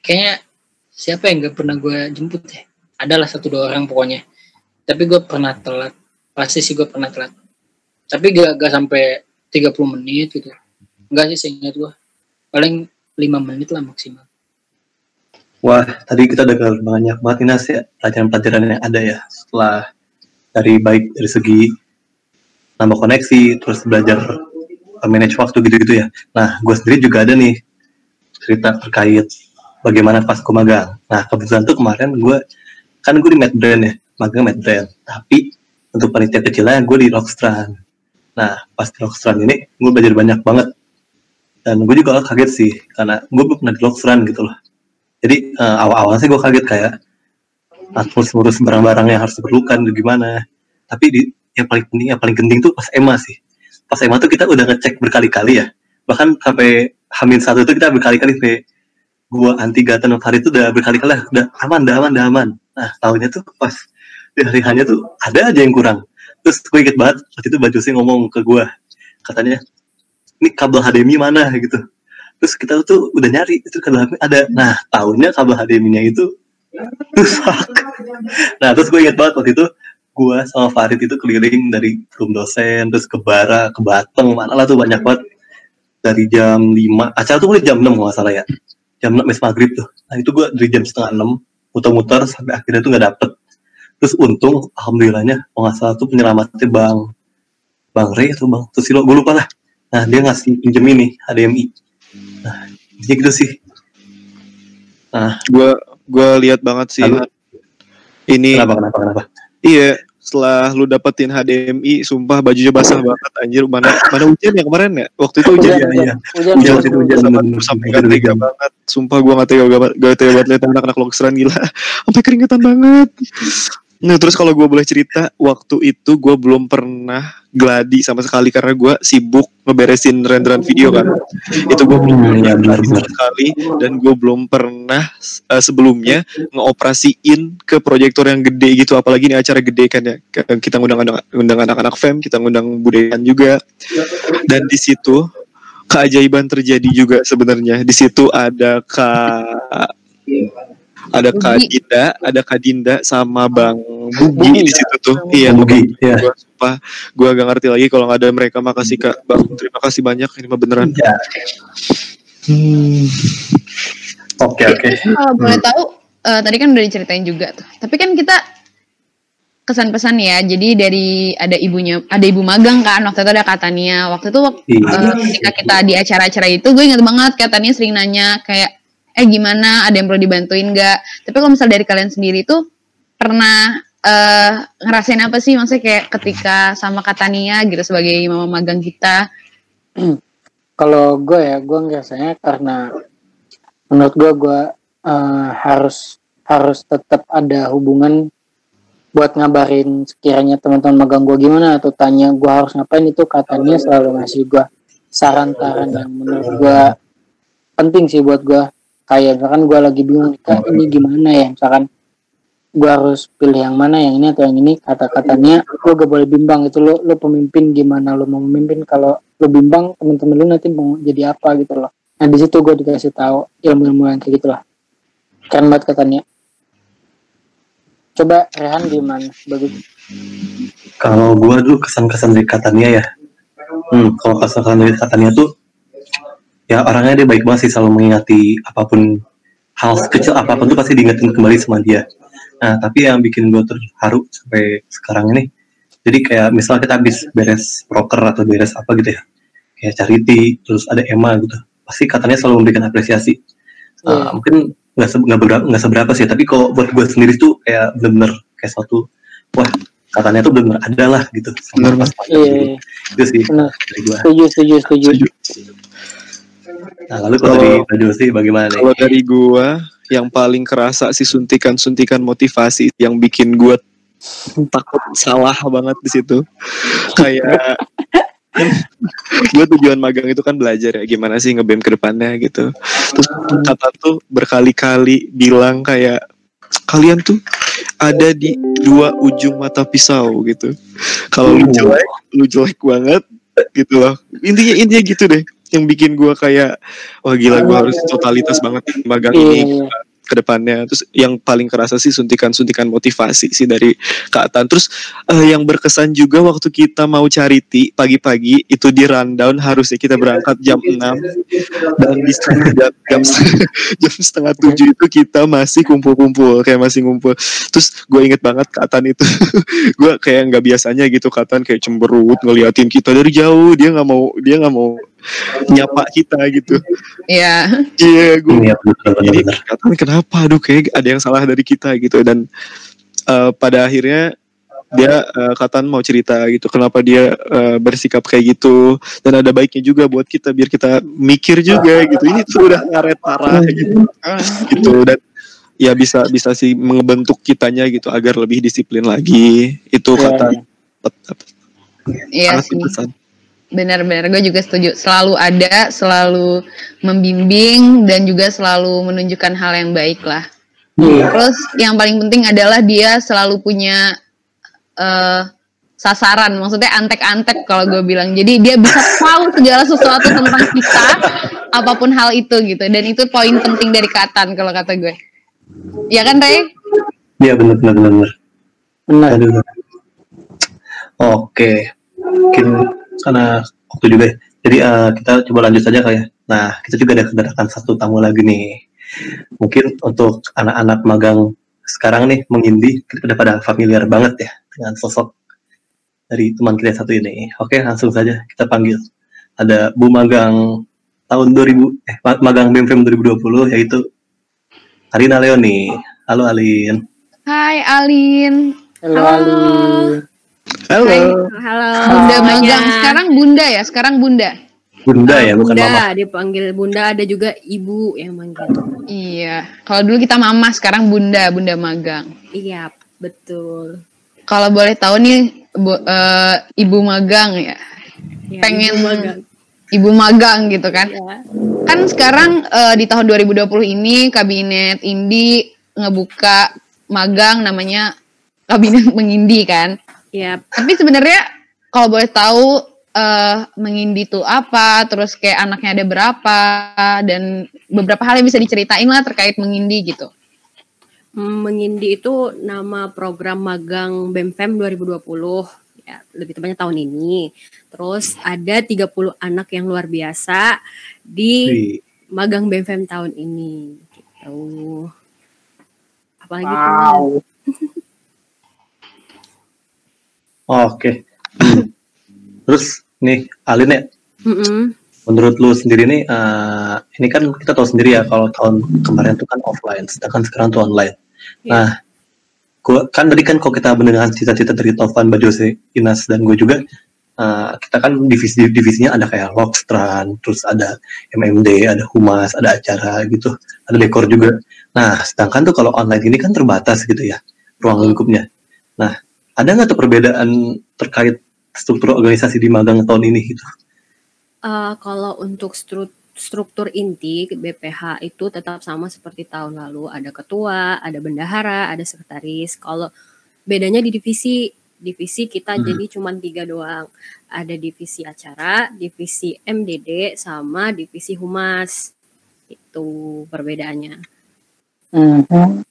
kayaknya siapa yang gak pernah gue jemput ya? Adalah satu dua orang pokoknya. Tapi gue pernah telat. Pasti sih gue pernah telat. Tapi gak, gak sampai 30 menit gitu. Enggak sih seingat gue paling 5 menit lah maksimal. Wah, tadi kita udah banyak banget nih Nas ya, pelajaran-pelajaran yang ada ya setelah dari baik dari segi nambah koneksi, terus belajar manage waktu gitu-gitu ya. Nah, gue sendiri juga ada nih cerita terkait bagaimana pas gue magang. Nah, kebetulan tuh kemarin gue, kan gue di Medbrand ya, magang Medbrand. Tapi untuk panitia kecilnya gue di Rockstrand. Nah, pas di Rockstrand ini gue belajar banyak banget. Dan gue juga kaget sih, karena gue belum pernah di Rockstrand gitu loh jadi uh, awal-awalnya sih gue kaget kayak ngurus-ngurus barang-barang yang harus diperlukan gimana. Tapi di, yang paling penting yang paling genting tuh pas EMA sih. Pas EMA tuh kita udah ngecek berkali-kali ya. Bahkan sampai Hamin satu itu kita berkali-kali kayak gua anti gatan hari itu udah berkali-kali udah aman udah aman udah aman. Nah tahunnya tuh pas di hari hanya tuh ada aja yang kurang. Terus gue inget banget waktu itu baju sih ngomong ke gua katanya ini kabel HDMI mana? gitu. Terus kita tuh udah nyari itu kabel HDMI ada. Nah tahunnya kabel HDMI-nya itu nah terus gue inget banget waktu itu gue sama Farid itu keliling dari room dosen terus ke Bara ke Bateng mana lah tuh banyak banget. Dari jam 5 acara tuh mulai jam 6 kalau salah ya. Jam 6 mes maghrib tuh. Nah itu gue dari jam setengah 6 muter-muter sampai akhirnya tuh nggak dapet. Terus untung alhamdulillahnya kalau nggak salah tuh penyelamatnya bang bang Ray atau bang Susilo gue lupa lah. Nah dia ngasih pinjem ini HDMI nah jadi gitu sih. Nah. Gue gue lihat banget sih Kenapa? ini kenapa kenapa kenapa iya setelah lu dapetin HDMI sumpah bajunya basah banget anjir mana mana hujan ya kemarin ya waktu itu hujan ya iya. Hujan, Hujan, hujan. hujan, hujan, bener. sampai gak tega banget sumpah gua gak tega gak tega banget liat anak-anak lokseran gila sampai keringetan banget nah terus kalau gua boleh cerita waktu itu gua belum pernah gladi sama sekali karena gua sibuk ngeberesin renderan video kan. Itu gua belum pernah iya, gladi benar-benar. sama sekali dan gua belum pernah eh, sebelumnya ngeoperasiin ke proyektor yang gede gitu. Apalagi ini acara gede kan ya. Kita ngundang anak ngundang anak-anak fem kita ngundang budayan juga. Dan di situ keajaiban terjadi juga sebenarnya. Di situ ada kak ada kak. Dinda ada kak Dinda sama bang Bugi di situ tuh iya Bugi, ya. gua sumpah gua gak ngerti lagi kalau nggak ada mereka makasih kak bang terima kasih banyak ini mah beneran Ya. Oke oke. Kalau boleh tahu, eh, tadi kan udah diceritain juga tuh. Tapi kan kita kesan pesan ya. Jadi dari ada ibunya, ada ibu magang kan. Waktu itu ada katanya. Waktu itu wak- Iya. eh, ketika kita di acara-acara itu, gue inget banget katanya sering nanya kayak, eh gimana? Ada yang perlu dibantuin nggak? Tapi kalau misal dari kalian sendiri tuh pernah eh, ngerasain apa sih? Maksudnya kayak ketika sama Katania gitu sebagai mama magang kita. Kalau gue ya, gue ngerasanya karena menurut gue gue eh, harus harus tetap ada hubungan buat ngabarin sekiranya teman-teman magang gue gimana atau tanya gue harus ngapain itu katanya selalu ngasih gue saran-saran yang menurut gue penting sih buat gue kayak misalkan gue lagi bingung nih, Kak, ini gimana ya? Misalkan gue harus pilih yang mana yang ini atau yang ini. Kata-katanya lo gak boleh bimbang itu lo lo pemimpin gimana lo mau memimpin. Kalau lo bimbang temen-temen lo nanti mau jadi apa gitu loh. Nah di situ gue dikasih tahu ilmu-ilmu yang kayak gitu lah. Keren banget katanya. Coba Rehan gimana? Bagus. Kalau gua dulu kesan-kesan dari katanya ya. Hmm, kalau kesan-kesan dari katanya tuh ya orangnya dia baik banget sih selalu mengingati apa pun hal kecil apa pun tuh pasti diingetin kembali sama dia. Nah, tapi yang bikin gua terharu sampai sekarang ini jadi kayak misalnya kita habis beres proker atau beres apa gitu ya kayak charity terus ada Emma gitu pasti katanya selalu memberikan apresiasi. Uh, Iya. mungkin nggak se- nggak berapa nggak seberapa sih tapi kalau buat gue sendiri tuh kayak bener-bener kayak suatu wah katanya tuh bener-bener ada lah gitu Bener sama pas iya dulu. itu sih. Gue setuju setuju. Setuju nah lalu kalau dari Baju sih bagaimana nih Kalau dari gua yang paling kerasa sih suntikan-suntikan motivasi yang bikin gua takut salah banget di situ. Kayak gue tujuan magang itu kan belajar ya gimana sih ngebem ke depannya gitu. Terus kata tuh berkali-kali bilang kayak kalian tuh ada di dua ujung mata pisau gitu. Kalau lu jelek, lu jelek banget gitu loh. Intinya intinya gitu deh yang bikin gua kayak wah gila gua harus totalitas banget magang ini Iya. ke depannya. Terus yang paling kerasa sih suntikan-suntikan motivasi sih dari Kak Tan. Terus eh, yang berkesan juga waktu kita mau charity pagi-pagi itu di rundown harusnya kita berangkat jam 6 dan di jam, jam, jam setengah tujuh itu kita masih kumpul-kumpul kayak masih ngumpul. Terus gue inget banget Kak Tan itu gue kayak nggak biasanya gitu Kak Tan kayak cemberut ngeliatin kita dari jauh dia nggak mau dia nggak mau nyapa kita gitu. Iya. Iya gue Iya benar jadi katanya kenapa? Aduh kayak ada yang salah dari kita gitu. Dan eh, pada akhirnya dia eh, Katan mau cerita gitu kenapa dia eh, bersikap kayak gitu. Dan ada baiknya juga buat kita biar kita mikir juga gitu. Ini tuh udah ngaret parah gitu. Gitu. Dan ya bisa bisa sih membentuk kitanya gitu agar lebih disiplin lagi. Itu Iya. kata. Iya sih. berkesan. Benar-benar gue juga setuju. Selalu ada, selalu membimbing dan juga selalu menunjukkan hal yang baik lah. Iya. Terus yang paling penting adalah dia selalu punya eh, sasaran, maksudnya antek-antek kalau gue bilang. Jadi dia bisa tahu segala sesuatu tentang kita, apa pun hal itu gitu. Dan itu poin penting dari Katan kalau kata gue. Ya kan, Ray? Iya benar benar benar. Oke, mungkin karena waktu juga ya. Jadi eh, kita coba lanjut saja kali ya. Nah, kita juga ada kedatangan satu tamu lagi nih. Mungkin untuk anak-anak magang sekarang nih mengindi kita udah pada familiar banget ya dengan sosok dari teman kita satu ini. Oke, langsung saja kita panggil. Ada Bu Magang tahun 2000 eh ma- magang BMFM 2020 yaitu Alina Leoni. Halo Alin. Hai Alin. Halo, Ali. Halo Hai. Halo. Bunda magang. Sekarang Bunda ya, sekarang Bunda. Bunda Ah, ya, bukan Bunda, Mama. dipanggil Bunda ada juga Ibu yang manggil. Iya. Kalau dulu kita mama, sekarang Bunda, Bunda magang. Iya, betul. Kalau boleh tahu nih, Bu- eh, Ibu magang ya, Ya, Pengen- Ibu magang. Ibu magang gitu kan. Ya. Kan sekarang eh, di tahun 2020 ini Kabinet Indi ngebuka magang namanya Kabinet Mengindi kan. Ya, Tapi sebenarnya kalau boleh tahu eh mengindi itu apa, terus kayak anaknya ada berapa dan beberapa hal yang bisa diceritain lah terkait mengindi gitu. mm, Mengindi itu nama program magang BEMFEM 2020. Ya, lebih tepatnya tahun ini. Terus ada 30 anak yang luar biasa di magang BEMFEM tahun ini. Gitu. Apalagi tuh, Oke. Hmm. Terus nih Alin ya, Mm-mm. menurut lu sendiri nih, eh, ini kan kita tahu sendiri ya kalau tahun kemarin tuh kan offline, sedangkan sekarang tuh online. Iya. Nah, gua kan tadi kan kalau kita mendengarkan cita-cita dari Tovan, Bajose, Inas dan gue juga, eh, kita kan divisi divisinya ada kayak Lokstran, terus ada MMD, ada humas, ada acara gitu, ada dekor juga. Nah, sedangkan tuh kalau online ini kan terbatas gitu ya ruang lingkupnya. Nah, ada nggak tuh perbedaan terkait struktur organisasi di magang tahun ini gitu? Eh, kalau untuk stru- struktur inti BPH itu tetap sama seperti tahun lalu. Ada ketua, ada bendahara, ada sekretaris. Kalau bedanya di divisi, divisi kita Hmm. jadi cuma tiga doang. Ada divisi acara, divisi MDD, sama divisi humas. Itu perbedaannya. Mhm.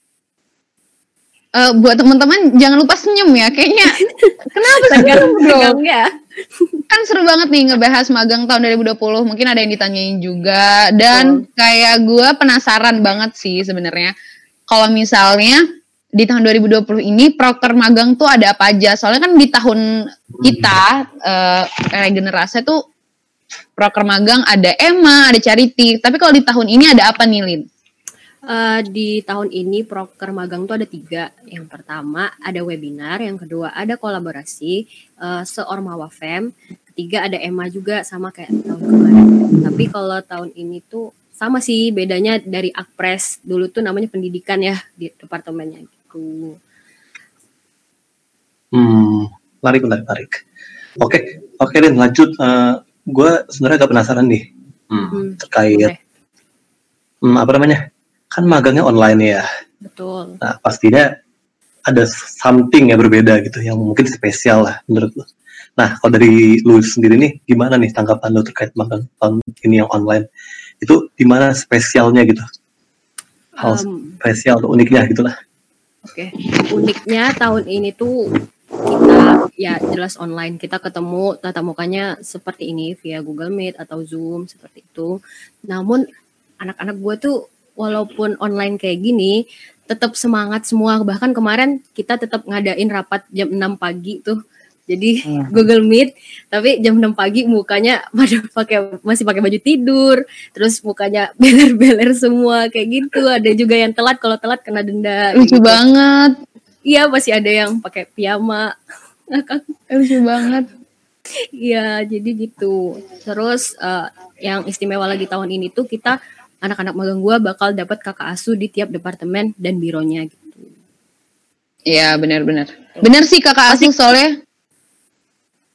Eh, buat teman-teman jangan lupa senyum ya, kayaknya kenapa senyum dong? Ya. Kan seru banget nih ngebahas magang tahun 2020. Mungkin ada yang ditanyain juga dan kayak gue penasaran banget sih sebenarnya kalau misalnya di tahun 2020 ini proker magang tuh ada apa aja? Soalnya kan di tahun kita eh regenerasi tuh proker magang ada EMA, ada charity. Tapi kalau di tahun ini ada apa nih, Lin? Eh, di tahun ini proker magang tuh ada tiga. Yang pertama ada webinar, yang kedua ada kolaborasi eh, seormawa fem, ketiga ada EMA juga sama kayak tahun kemarin. Tapi kalau tahun ini tuh sama sih bedanya dari Akpres dulu tuh namanya pendidikan ya di departemennya gitu. Hmm, menarik, menarik, menarik. Oke, oke, Rin, lanjut. gue sebenarnya agak penasaran nih hmm, terkait oke. hmm, apa namanya? Kan magangnya online ya. Betul. Nah, pastinya ada something yang berbeda gitu, yang mungkin spesial lah menurut lo. Nah, kalau dari lu sendiri nih, gimana nih tanggapan lu terkait magang tahun ini yang online? Itu gimana spesialnya gitu? Hal Um, spesial atau uniknya gitu lah. Oke, uniknya tahun ini tuh kita ya jelas online kita ketemu tatap mukanya seperti ini via Google Meet atau Zoom seperti itu. Namun anak-anak gue tuh walaupun online kayak gini tetap semangat semua. Bahkan kemarin kita tetap ngadain rapat jam 6 pagi tuh. Jadi Hmm. Google Meet tapi jam 6 pagi mukanya pada pakai masih pakai baju tidur, terus mukanya beler-beler semua kayak gitu. Ada juga yang telat kalau telat kena denda. Lucu gitu. banget. Iya masih ada yang pakai piyama. Lucu banget. Iya jadi gitu. Terus eh, yang istimewa lagi tahun ini tuh kita anak-anak magang gua bakal dapat kakak asuh di tiap departemen dan bironya gitu. Iya benar-benar. Benar sih kakak asuh soalnya.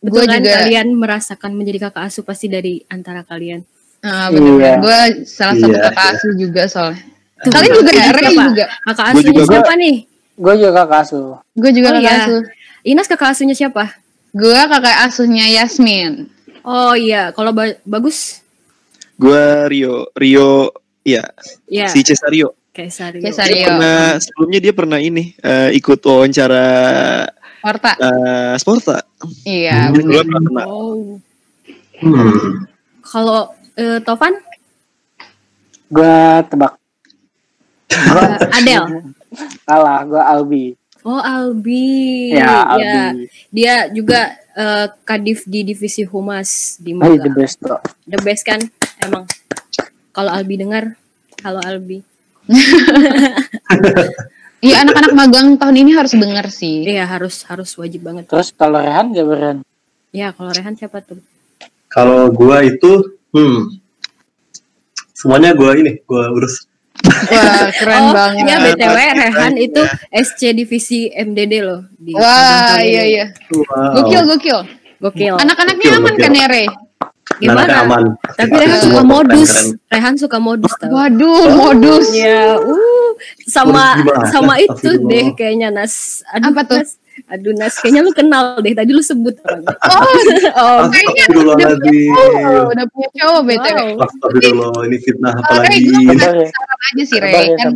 Betul Gua kan juga- kalian merasakan menjadi kakak asuh pasti dari antara kalian. Ah, benar. Iya. Gue salah satu Iya, kakak iya. asuh juga soalnya. Tuh, Kalian juga ya, siapa? Ray juga. Kakak Gua asuhnya juga, gua- siapa nih? Gue juga kakak asuh. Gue juga Oh, kakak iya. asuh. Inas kakak asuhnya siapa? Gue kakak asuhnya Yasmin. Oh iya, kalau ba- bagus Gua Rio, Rio, ya ya si Cesario. Kesario. Dia Cesario. pernah sebelumnya dia pernah ini eh, ikut wawancara Porta. eh, Sporta. Iya Hmm. Gua pernah. Oh, Hmm. kalau eh, Tovan, Gue tebak. eh, Adel. Kalah, gue Albi. Oh Albi, Ya, Ya, Albi. dia juga eh, kadif di divisi humas di Hey, the best bro. The best kan, emang. Kalau Albi dengar, halo Albi. Iya anak-anak magang tahun ini harus denger sih. Iya harus harus wajib banget. Terus kalau Rehan siapa Rehan? Ya kalau Rehan siapa tuh? Kalau gua itu, hmm, semuanya gua ini, gua urus. Wah keren oh, banget. ya BTW Rehan itu SC divisi MDD loh di Wah iya iya. Wow. Gokil gokil. Gokil. Anak-anaknya aman gokil. kan ya Ray? Gimana? Aman. Tapi Rehan suka keren, modus. keren. Rehan suka modus tau. Waduh modus. Ya, uh, sama sama itu deh kayaknya Nas. Aduh, Apa tuh? Nas. Aduh Nas, kayaknya lu kenal deh. Tadi lu sebut orangnya. Oh, Oh, kayaknya Astagfirullahaladzim. oh, udah punya cowok BTW. Astagfirullah, ini fitnah apalagi. gue ya, saran aja sih ya.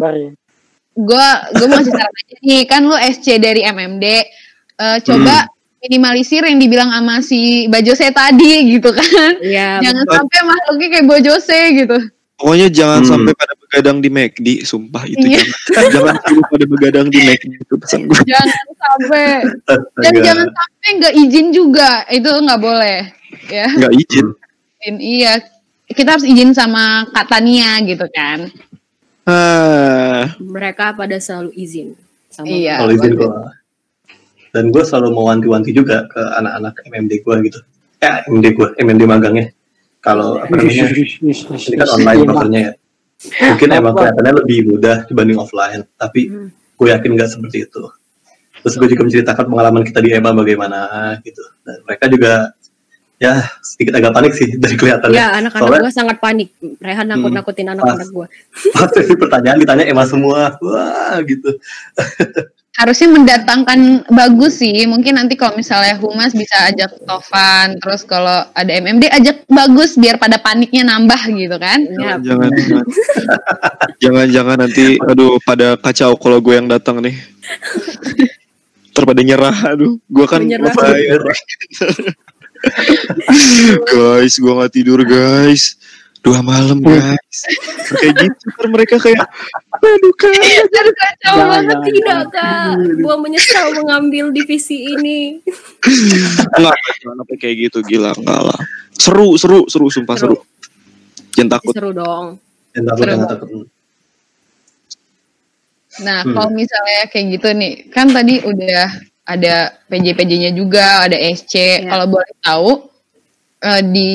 gue gue mau ngasih saran aja nih. Kan lu SC dari MMD. Eh, coba minimalisir yang dibilang sama si Bajose tadi gitu kan. Iya, Jangan betul. sampai makhluknya kayak Bojose gitu. Pokoknya jangan Hmm. sampai pada begadang di McD, sumpah itu Iya. jangan. jangan dulu pada begadang di McD itu pesan gue. Jangan sampai dan jangan sampai nggak izin juga. Itu nggak boleh. Ya. Nggak izin. Dan iya. Kita harus izin sama Kak Tania gitu kan. Ah, mereka pada selalu izin. Sama Iya. Kalau izin. Dan gue selalu mau wanti-wanti juga ke anak-anak MMD gue gitu. Ya, MMD gue, MMD magangnya. Kalau apa namanya, ini kan online prokernya ya. Mungkin emang kelihatannya lebih mudah dibanding offline, tapi Hmm. gue yakin nggak seperti itu. Terus gue juga menceritakan pengalaman kita di EMA bagaimana gitu. Dan mereka juga ya sedikit agak panik sih dari kelihatannya. Ya, anak-anak Soalnya- gue sangat panik. Rehan nakut-nakutin anak-anak gue. Pas pertanyaan ditanya EMA semua, wah gitu. harusnya mendatangkan bagus sih. Mungkin nanti kalau misalnya Humas bisa ajak Tovan, terus kalau ada MMD ajak bagus biar pada paniknya nambah gitu kan. Ya, jangan jangan. jangan jangan nanti aduh pada kacau kalau gue yang datang nih. Terpada nyerah aduh. Gue kan guys, gue nggak tidur guys. Dua malam guys. kayak gitu kan mereka kayak aduh kan. Aduh kacau banget. Tidak kak, gue menyesal mengambil divisi ini. Enggak, sampai kayak gitu gila enggak lah. Seru, seru, seru sumpah seru. Seru. Jangan takut. Seru dong. Yang takut, Seru. jangan takut. Nah, Hmm. kalau misalnya kayak gitu nih, kan tadi udah ada PJ-PJ-nya juga, ada SC. Iya. Kalau boleh tahu eh, di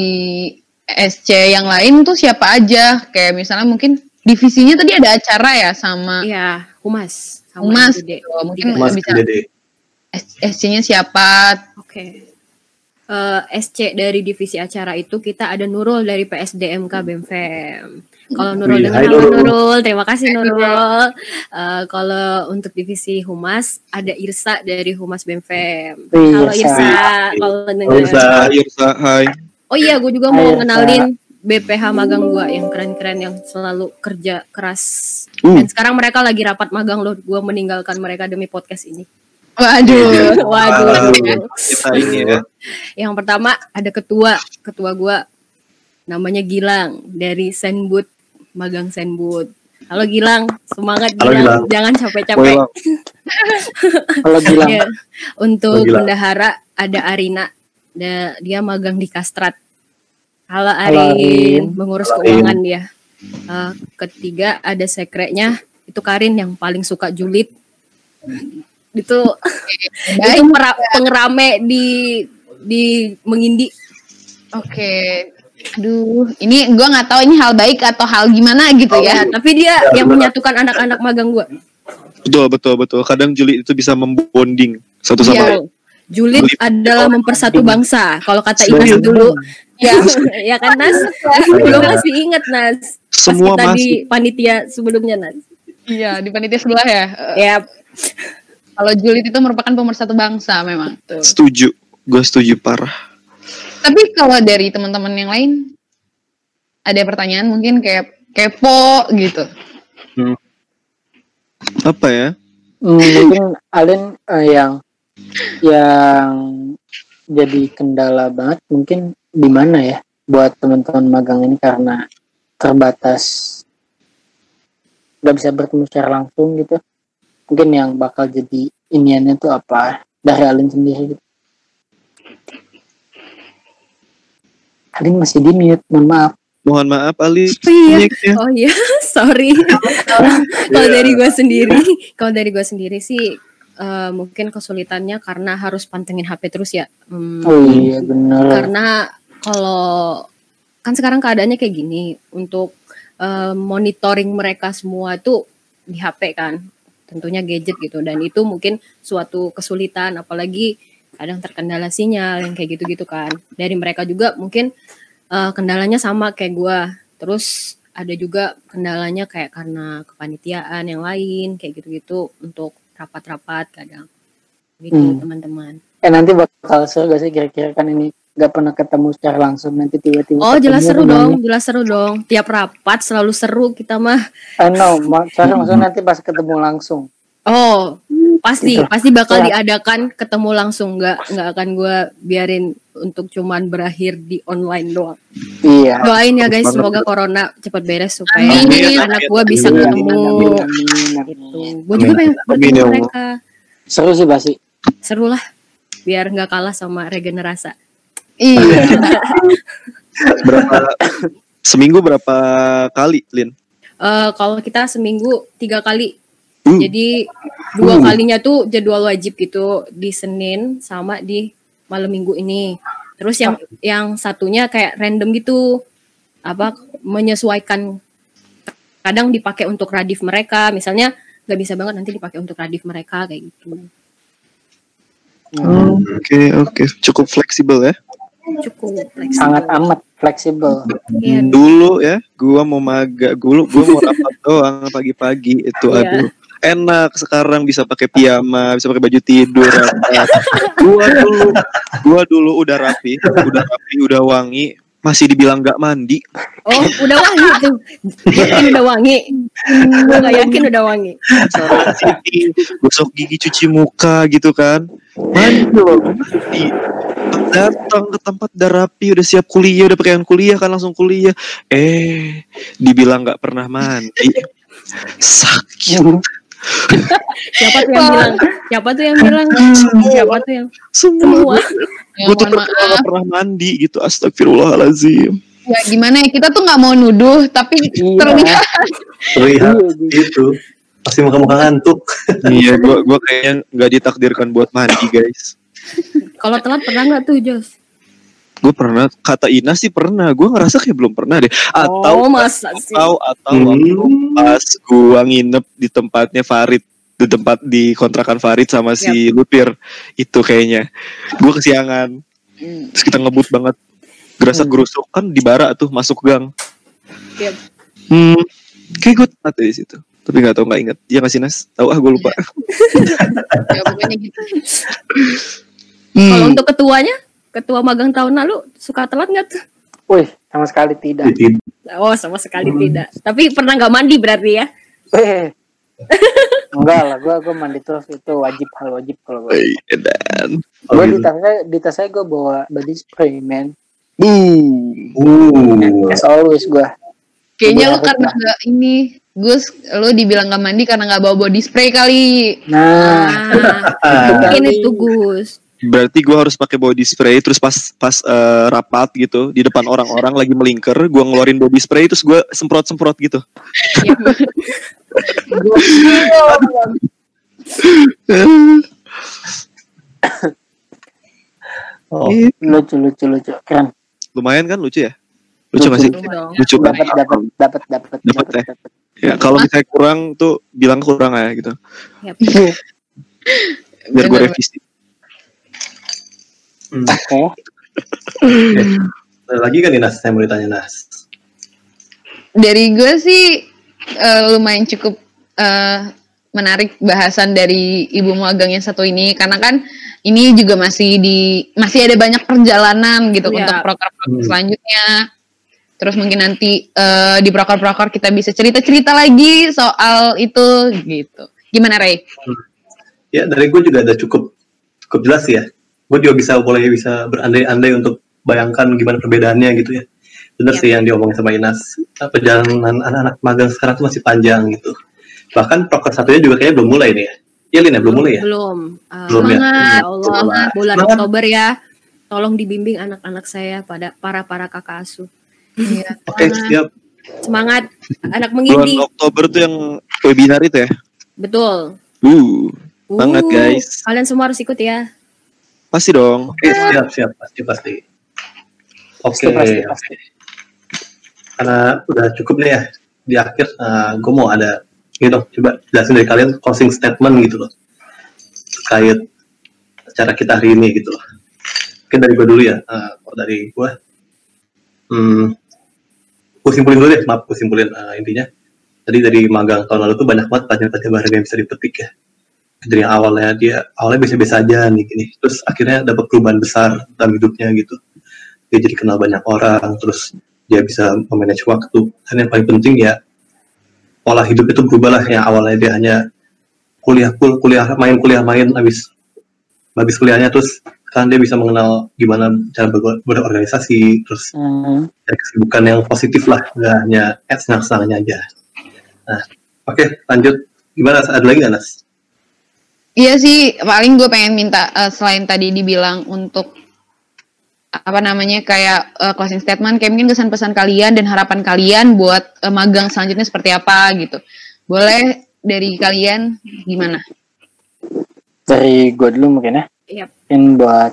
SC yang lain tuh siapa aja? Kayak misalnya mungkin divisinya tadi ada acara ya sama Iya, humas. Sama Humas gitu. Mungkin Tiga. Mas bisa Dede. SC-nya siapa? Oke. Eh, SC dari divisi acara itu kita ada Nurul dari PSDMK BEMFEM. Kalau Nurul Wih, dengar Nurul. Nurul, terima kasih Nurul. Eh, kalau untuk divisi humas ada Irsa dari Humas. Wih, Halo Irsa. Irsa, kalau Halo, dengar. Irsa. Irsa, hai. Oh iya, gue juga mau kenalin BPH magang gue yang keren-keren yang selalu kerja keras. Uh. Dan sekarang mereka lagi rapat magang loh. Gue meninggalkan mereka demi podcast ini. Waduh. Waduh. Kita ini ya. Yang pertama ada ketua, ketua gua namanya Gilang dari Senbud, magang Senbud. Halo Gilang, semangat Halo, Gilang, Gilang. jangan capek-capek. Bang. Kalau bilang Ya. Untuk Halo, Gilang. bendahara ada Arina, dia magang di Kastrat. Halo Halo, Arin, Arin. mengurus Halo, keuangan dia. Eh, ketiga ada sekretnya, itu Karin yang paling suka julid. Itu itu pera- pengerame di di mengindi Oke. Aduh, ini gua nggak tahu ini hal baik atau hal gimana gitu Ya, ya. tapi dia yang menyatukan anak-anak magang gua. Betul, betul, betul. Kadang Juli itu bisa membonding satu sama Iya. lain. Julid Julid. adalah mempersatu bangsa. Kalau kata. Inas dulu, ya, ya kan Nas? Gue masih inget Nas. Pas Semua kita masuk. di panitia sebelumnya Nas. Iya, di panitia sebelah ya. Eh, Ya, Kalau julid itu merupakan pemersatu bangsa memang. Setuju. Gue setuju parah. Tapi kalau dari teman-teman yang lain ada pertanyaan mungkin kayak kepo gitu. Apa ya? hmm, mungkin Alin eh, yang yang jadi kendala banget mungkin di mana ya buat teman-teman magang ini karena terbatas nggak bisa bertemu secara langsung gitu mungkin yang bakal jadi iniannya tuh apa dari Alin sendiri gitu. Alin masih di mute mohon maaf Mohon maaf Ali. Oh iya. Oh iya, sorry. Kalau dari gue sendiri, kalau dari gue sendiri sih eh, mungkin kesulitannya karena harus pantengin HP terus ya. Hmm, oh iya bener karena kalau kan sekarang keadaannya kayak gini untuk eh, monitoring mereka semua tuh di HP kan tentunya gadget gitu. Dan itu mungkin suatu kesulitan apalagi kadang terkendala sinyal yang kayak gitu-gitu kan. Dari mereka juga mungkin eh, kendalanya sama kayak gua. Terus ada juga kendalanya kayak karena kepanitiaan yang lain kayak gitu-gitu untuk rapat-rapat kadang. Gitu Hmm. teman-teman. Eh nanti bakal seru gak sih kira-kira? Kan ini nggak pernah ketemu secara langsung nanti tiba-tiba Oh jelas ketemu seru gimana? dong, jelas seru dong. Tiap rapat selalu seru kita mah. Eh, no, ma- sorry, maksudnya nanti pas ketemu langsung. Oh pasti, Itu. pasti bakal Ya. diadakan ketemu langsung. Nggak nggak akan gue biarin untuk cuman berakhir di online doang. Iya. Doain ya guys, semoga corona cepat beres supaya Amin. anak gue bisa Amin, ketemu. amin, amin, Gitu. amin. Gue juga pengen Amin, bertemu mereka. Seru sih pasti. Seru lah, biar nggak kalah sama regenerasa. Iya. Berapa seminggu berapa kali, Lin? Eh kalau kita seminggu tiga kali Uh. Jadi dua kalinya tuh jadwal wajib gitu di Senin sama di malam Minggu ini. Terus yang yang satunya kayak random gitu. Apa menyesuaikan kadang dipakai untuk radif mereka, misalnya nggak bisa banget nanti dipakai untuk radif mereka kayak gitu. Oke, oke. Cukup fleksibel ya. Cukup fleksibel. Sangat amat fleksibel. Iya. Dulu ya, gua mau maga, dulu gua mau rapat doang pagi-pagi itu Iya. aduh. Enak sekarang bisa pakai piyama, bisa pakai baju tidur. rapat. gua dulu, gua dulu udah rapi, udah rapi, udah wangi, masih dibilang nggak mandi. Oh, udah wangi tuh. Yakin udah wangi. Gue gak yakin udah wangi. Gosok gigi, cuci muka gitu kan. Mandi loh, mandi. Datang ke tempat udah rapi, udah siap kuliah, udah pakaian kuliah kan langsung kuliah. Eh, dibilang nggak pernah mandi. Sakit. Siapa tuh yang bilang? Siapa tuh yang bilang? Siapa tuh yang Semua. semua? Ya, Gue tuh pernah pernah mandi gitu. Astagfirullahalazim. Ya gimana ya kita tuh nggak mau nuduh tapi Iya. terlihat Terlihat itu pasti muka-muka ngantuk. iya, gua gua kayaknya nggak ditakdirkan buat mandi guys. Kalau telat pernah nggak tuh Jos? Gue pernah kata Ina sih pernah. Gue ngerasa kayak belum pernah deh. Atau oh masa sih? atau atau Hmm. waktu pas gua nginep di tempatnya Farid di tempat di kontrakan Farid sama si Lupir itu kayaknya gua kesiangan terus kita ngebut banget gerasa Hmm. gerusuk kan di bara tuh masuk gang Yep. Hmm, kayak gue tamat dari situ. Tapi nggak tahu nggak inget. Dia ngasih nas. Tahu ah gue lupa. ya pokoknya gitu Kalau Hmm. untuk ketuanya, ketua magang tahun lalu suka telat nggak tuh? Wih, sama sekali tidak. Oh sama sekali tidak. Tapi pernah nggak mandi berarti ya? Enggak lah, gua gua mandi terus itu wajib hal wajib kalau gua. Iya, Dan. Gua gitu. di tasnya di tasnya gua bawa body spray man. Boom. Uh, As always gua. kayaknya lu Gua karena nggak ini Gus lu dibilang gak mandi karena nggak bawa body spray kali Nah, Ah, mungkin itu Gus. Berarti gue harus pakai body spray terus pas pas eh, rapat gitu di depan orang-orang lagi melingkar, gue ngeluarin body spray terus gue semprot-semprot gitu. oh, lucu lucu lucu keren. Lumayan kan lucu ya? Lucu gak sih? Lucu kan? Dapat dapat dapat dapat Dapat ya? Ya, kalau misalnya kurang tuh bilang kurang ya gitu. Yap. Biar gue revisi. Hmm. Oke. Ada lagi kan nih Nas, saya mau ditanya Nas. dari gue sih eh, lumayan cukup eh, menarik bahasan dari ibu magang yang satu ini karena kan ini juga masih di masih ada banyak perjalanan gitu Iya. untuk proker-proker Hmm. selanjutnya. Terus mungkin nanti eh, di proker-proker kita bisa cerita-cerita lagi soal itu gitu. Gimana Ray? Ya dari gue juga ada cukup cukup jelas ya. Gue juga bisa boleh bisa berandai-andai untuk bayangkan gimana perbedaannya gitu ya. Bener Yap. sih yang diomongin sama Inas. Perjalanan anak-anak magang sekarang tuh masih panjang gitu. Bahkan proker satunya juga kayaknya belum mulai nih ya. Iya Lin ya belum mulai ya. Belum. Ah, Belum ya? Semangat, ya Allah, semangat. bulan Semangat. Oktober ya. Tolong dibimbing anak-anak saya pada para para kakak asuh. Iya. Oke siap. Semangat anak Bulan mengindi. Oktober tuh yang webinar itu ya. Betul. Uh, Semangat, Uh, guys. Kalian semua harus ikut ya. Pasti dong. Oke siap siap pasti pasti. Oke. Pasti pasti pasti. Karena udah cukup nih ya di akhir. gue mau ada gitu coba jelasin dari kalian closing statement gitu loh terkait cara kita hari ini gitu loh. Mungkin dari gue dulu ya. Eh, kalau dari gue, hmm, gue simpulin dulu deh. Maaf, gue simpulin eh, intinya. Tadi dari magang tahun lalu tuh banyak banget pelajaran-pelajaran yang bisa dipetik ya. Dari yang awalnya dia awalnya biasa-biasa aja nih gini, terus akhirnya dapat perubahan besar dalam hidupnya gitu. Dia jadi kenal banyak orang, terus dia bisa memanage waktu. Dan yang paling penting ya pola hidup itu berubah lah. Yang awalnya dia hanya kuliah kul kuliah main kuliah main habis habis kuliahnya terus kan dia bisa mengenal gimana cara ber- berorganisasi terus Hmm. kesibukan yang positif lah nggak hanya senang-senangnya aja nah oke lanjut gimana ada lagi nggak Nas? Iya sih, paling gue pengen minta eh, selain tadi dibilang untuk apa namanya kayak eh, closing statement, kayak mungkin kesan pesan kalian dan harapan kalian buat eh, magang selanjutnya seperti apa gitu. Boleh dari kalian gimana? Dari gue dulu mungkin ya. Yap. Mungkin buat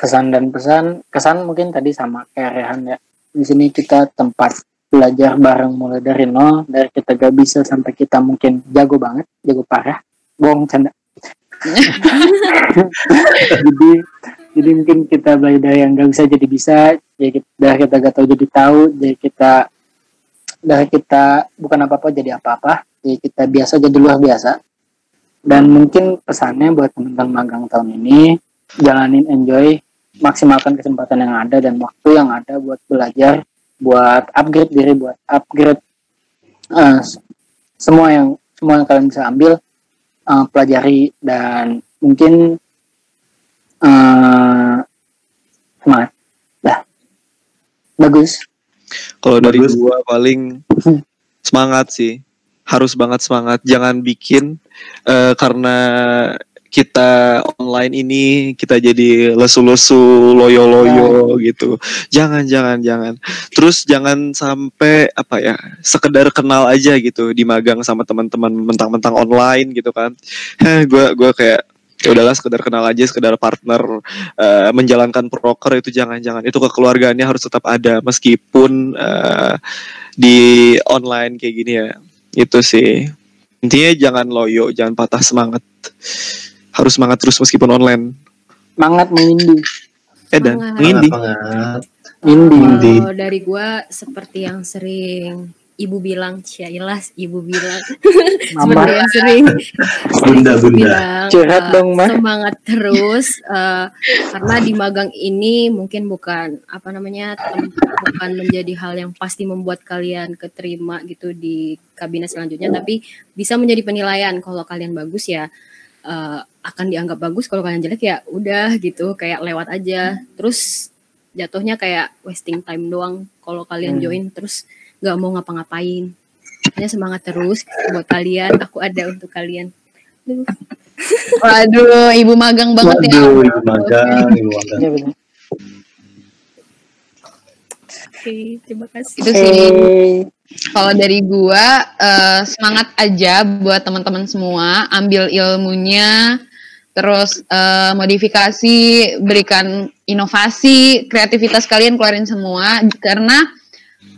kesan dan pesan, kesan mungkin tadi sama kayak Rehan ya. Di sini kita tempat belajar bareng mulai dari nol, dari kita gak bisa sampai kita mungkin jago banget, jago parah. Bohong canda. jadi jadi mungkin kita belajar dari yang gak bisa jadi bisa, jadi kita, kita gak tahu jadi tahu, jadi kita dari kita bukan apa-apa jadi apa-apa, jadi kita biasa jadi luar biasa. Dan mungkin pesannya buat teman-teman magang tahun ini jalanin enjoy maksimalkan kesempatan yang ada dan waktu yang ada buat belajar buat upgrade diri buat upgrade s- semua yang semua yang kalian bisa ambil eh, pelajari dan mungkin eh semangat dah bagus Kalau dari Bagus. gua paling semangat sih. Harus banget semangat. Jangan bikin eh, karena kita online ini kita jadi lesu-lesu, loyo-loyo gitu. Jangan, jangan, jangan. Terus jangan sampai apa ya, sekedar kenal aja gitu di magang sama teman-teman mentang-mentang online gitu kan. Heh, gua gua kayak ya udahlah sekedar kenal aja, sekedar partner eh, menjalankan proker itu jangan-jangan itu kekeluargaannya harus tetap ada meskipun eh, di online kayak gini ya. Itu sih. Intinya jangan loyo, jangan patah semangat. Harus semangat terus meskipun online. semangat mengindi Eh dan Semangat. ngindi. banget mindi Indi. Kalau dari gua seperti yang sering ibu bilang Syailah ibu bilang seperti yang sering Bunda, bunda. bilang eh, dong, Ma. semangat terus eh, karena di magang ini mungkin bukan apa namanya bukan menjadi hal yang pasti membuat kalian keterima gitu di kabinet selanjutnya tapi bisa menjadi penilaian kalau kalian bagus ya eh, akan dianggap bagus kalau kalian jelek ya udah gitu kayak lewat aja terus jatuhnya kayak wasting time doang kalau kalian Hmm. join terus nggak mau ngapa-ngapain hanya semangat terus buat kalian aku ada untuk kalian Duh. Waduh, ibu magang banget ya. Waduh, ibu magang, ibu magang. Iya. Oke, terima kasih. Itu sih. Kalau dari gua eh, semangat aja buat teman-teman semua, ambil ilmunya, terus eh, modifikasi, berikan inovasi, kreativitas kalian keluarin semua. Karena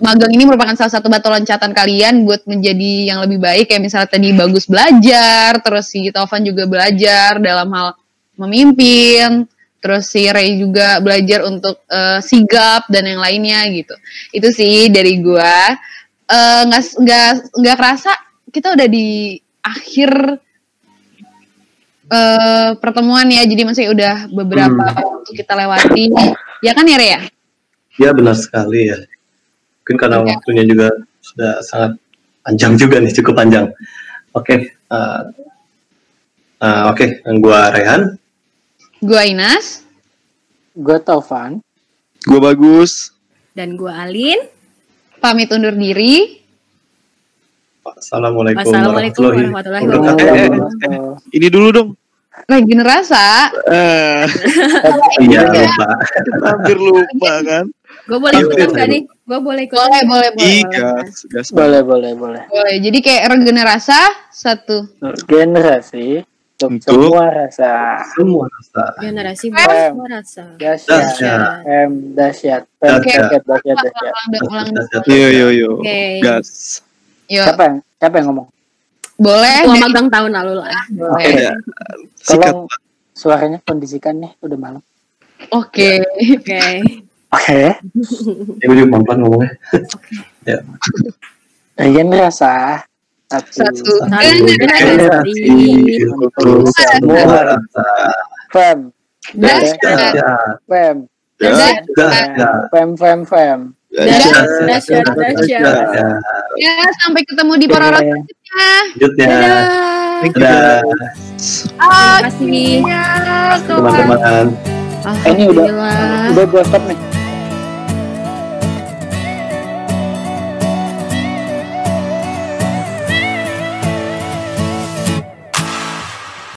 magang ini merupakan salah satu batu loncatan kalian buat menjadi yang lebih baik. Kayak misalnya tadi bagus belajar, terus si Tovan juga belajar dalam hal memimpin, terus si Ray juga belajar untuk eh, sigap dan yang lainnya gitu. Itu sih dari gua. Eh, nggak nggak nggak kerasa kita udah di akhir eh, pertemuan ya jadi masih udah beberapa waktu kita lewati ya kan ya Rea? Ya benar sekali ya. Mungkin karena Iya. waktunya juga sudah sangat panjang juga nih, cukup panjang. Oke, eh, eh, oke, gua Rehan. Gua Inas gue Taufan. Gue bagus. Dan gua Alin. pamit undur diri Assalamualaikum, Wassalamualaikum warahmatullahi wabarakatuh. Eh, eh, eh. Ini dulu dong. Regenerasa Eh, Iya lupa. hampir lupa kan. Gue boleh ikutan gak nih? Gue boleh ikutan. boleh boleh boleh gas, gas. Boleh, boleh, boleh. boleh jadi kayak regenerasa satu Generasi untuk Untuk- semua rasa. Semua rasa. Generasi semua rasa. Dahsyat, dahsyat, dahsyat. ulang ulang Dahsyat. Yo yo yo. Gas. Siapa yang, siapa yang ngomong? Boleh Tua magang tahun lalu lah. boleh. Ya. Sikat. Tolong suaranya kondisikan nih, udah malam. oke Oke. Oke. Ya, gue juga pelan-pelan ngomongnya. Regenerasa. Satu. Satu. Generasi. Untuk semua rasa. Fem. Dahsyat. Dahsyat. Fem. Dahsyat. Fem, fem, fem. Dahsyat, dahsyat. Dahsyat. ya sampai ketemu di pororot Oke. selanjutnya Selanjutnya. Dadah. Dadah, Terima kasih. teman-teman. Eh, ini udah udah gua stop nih.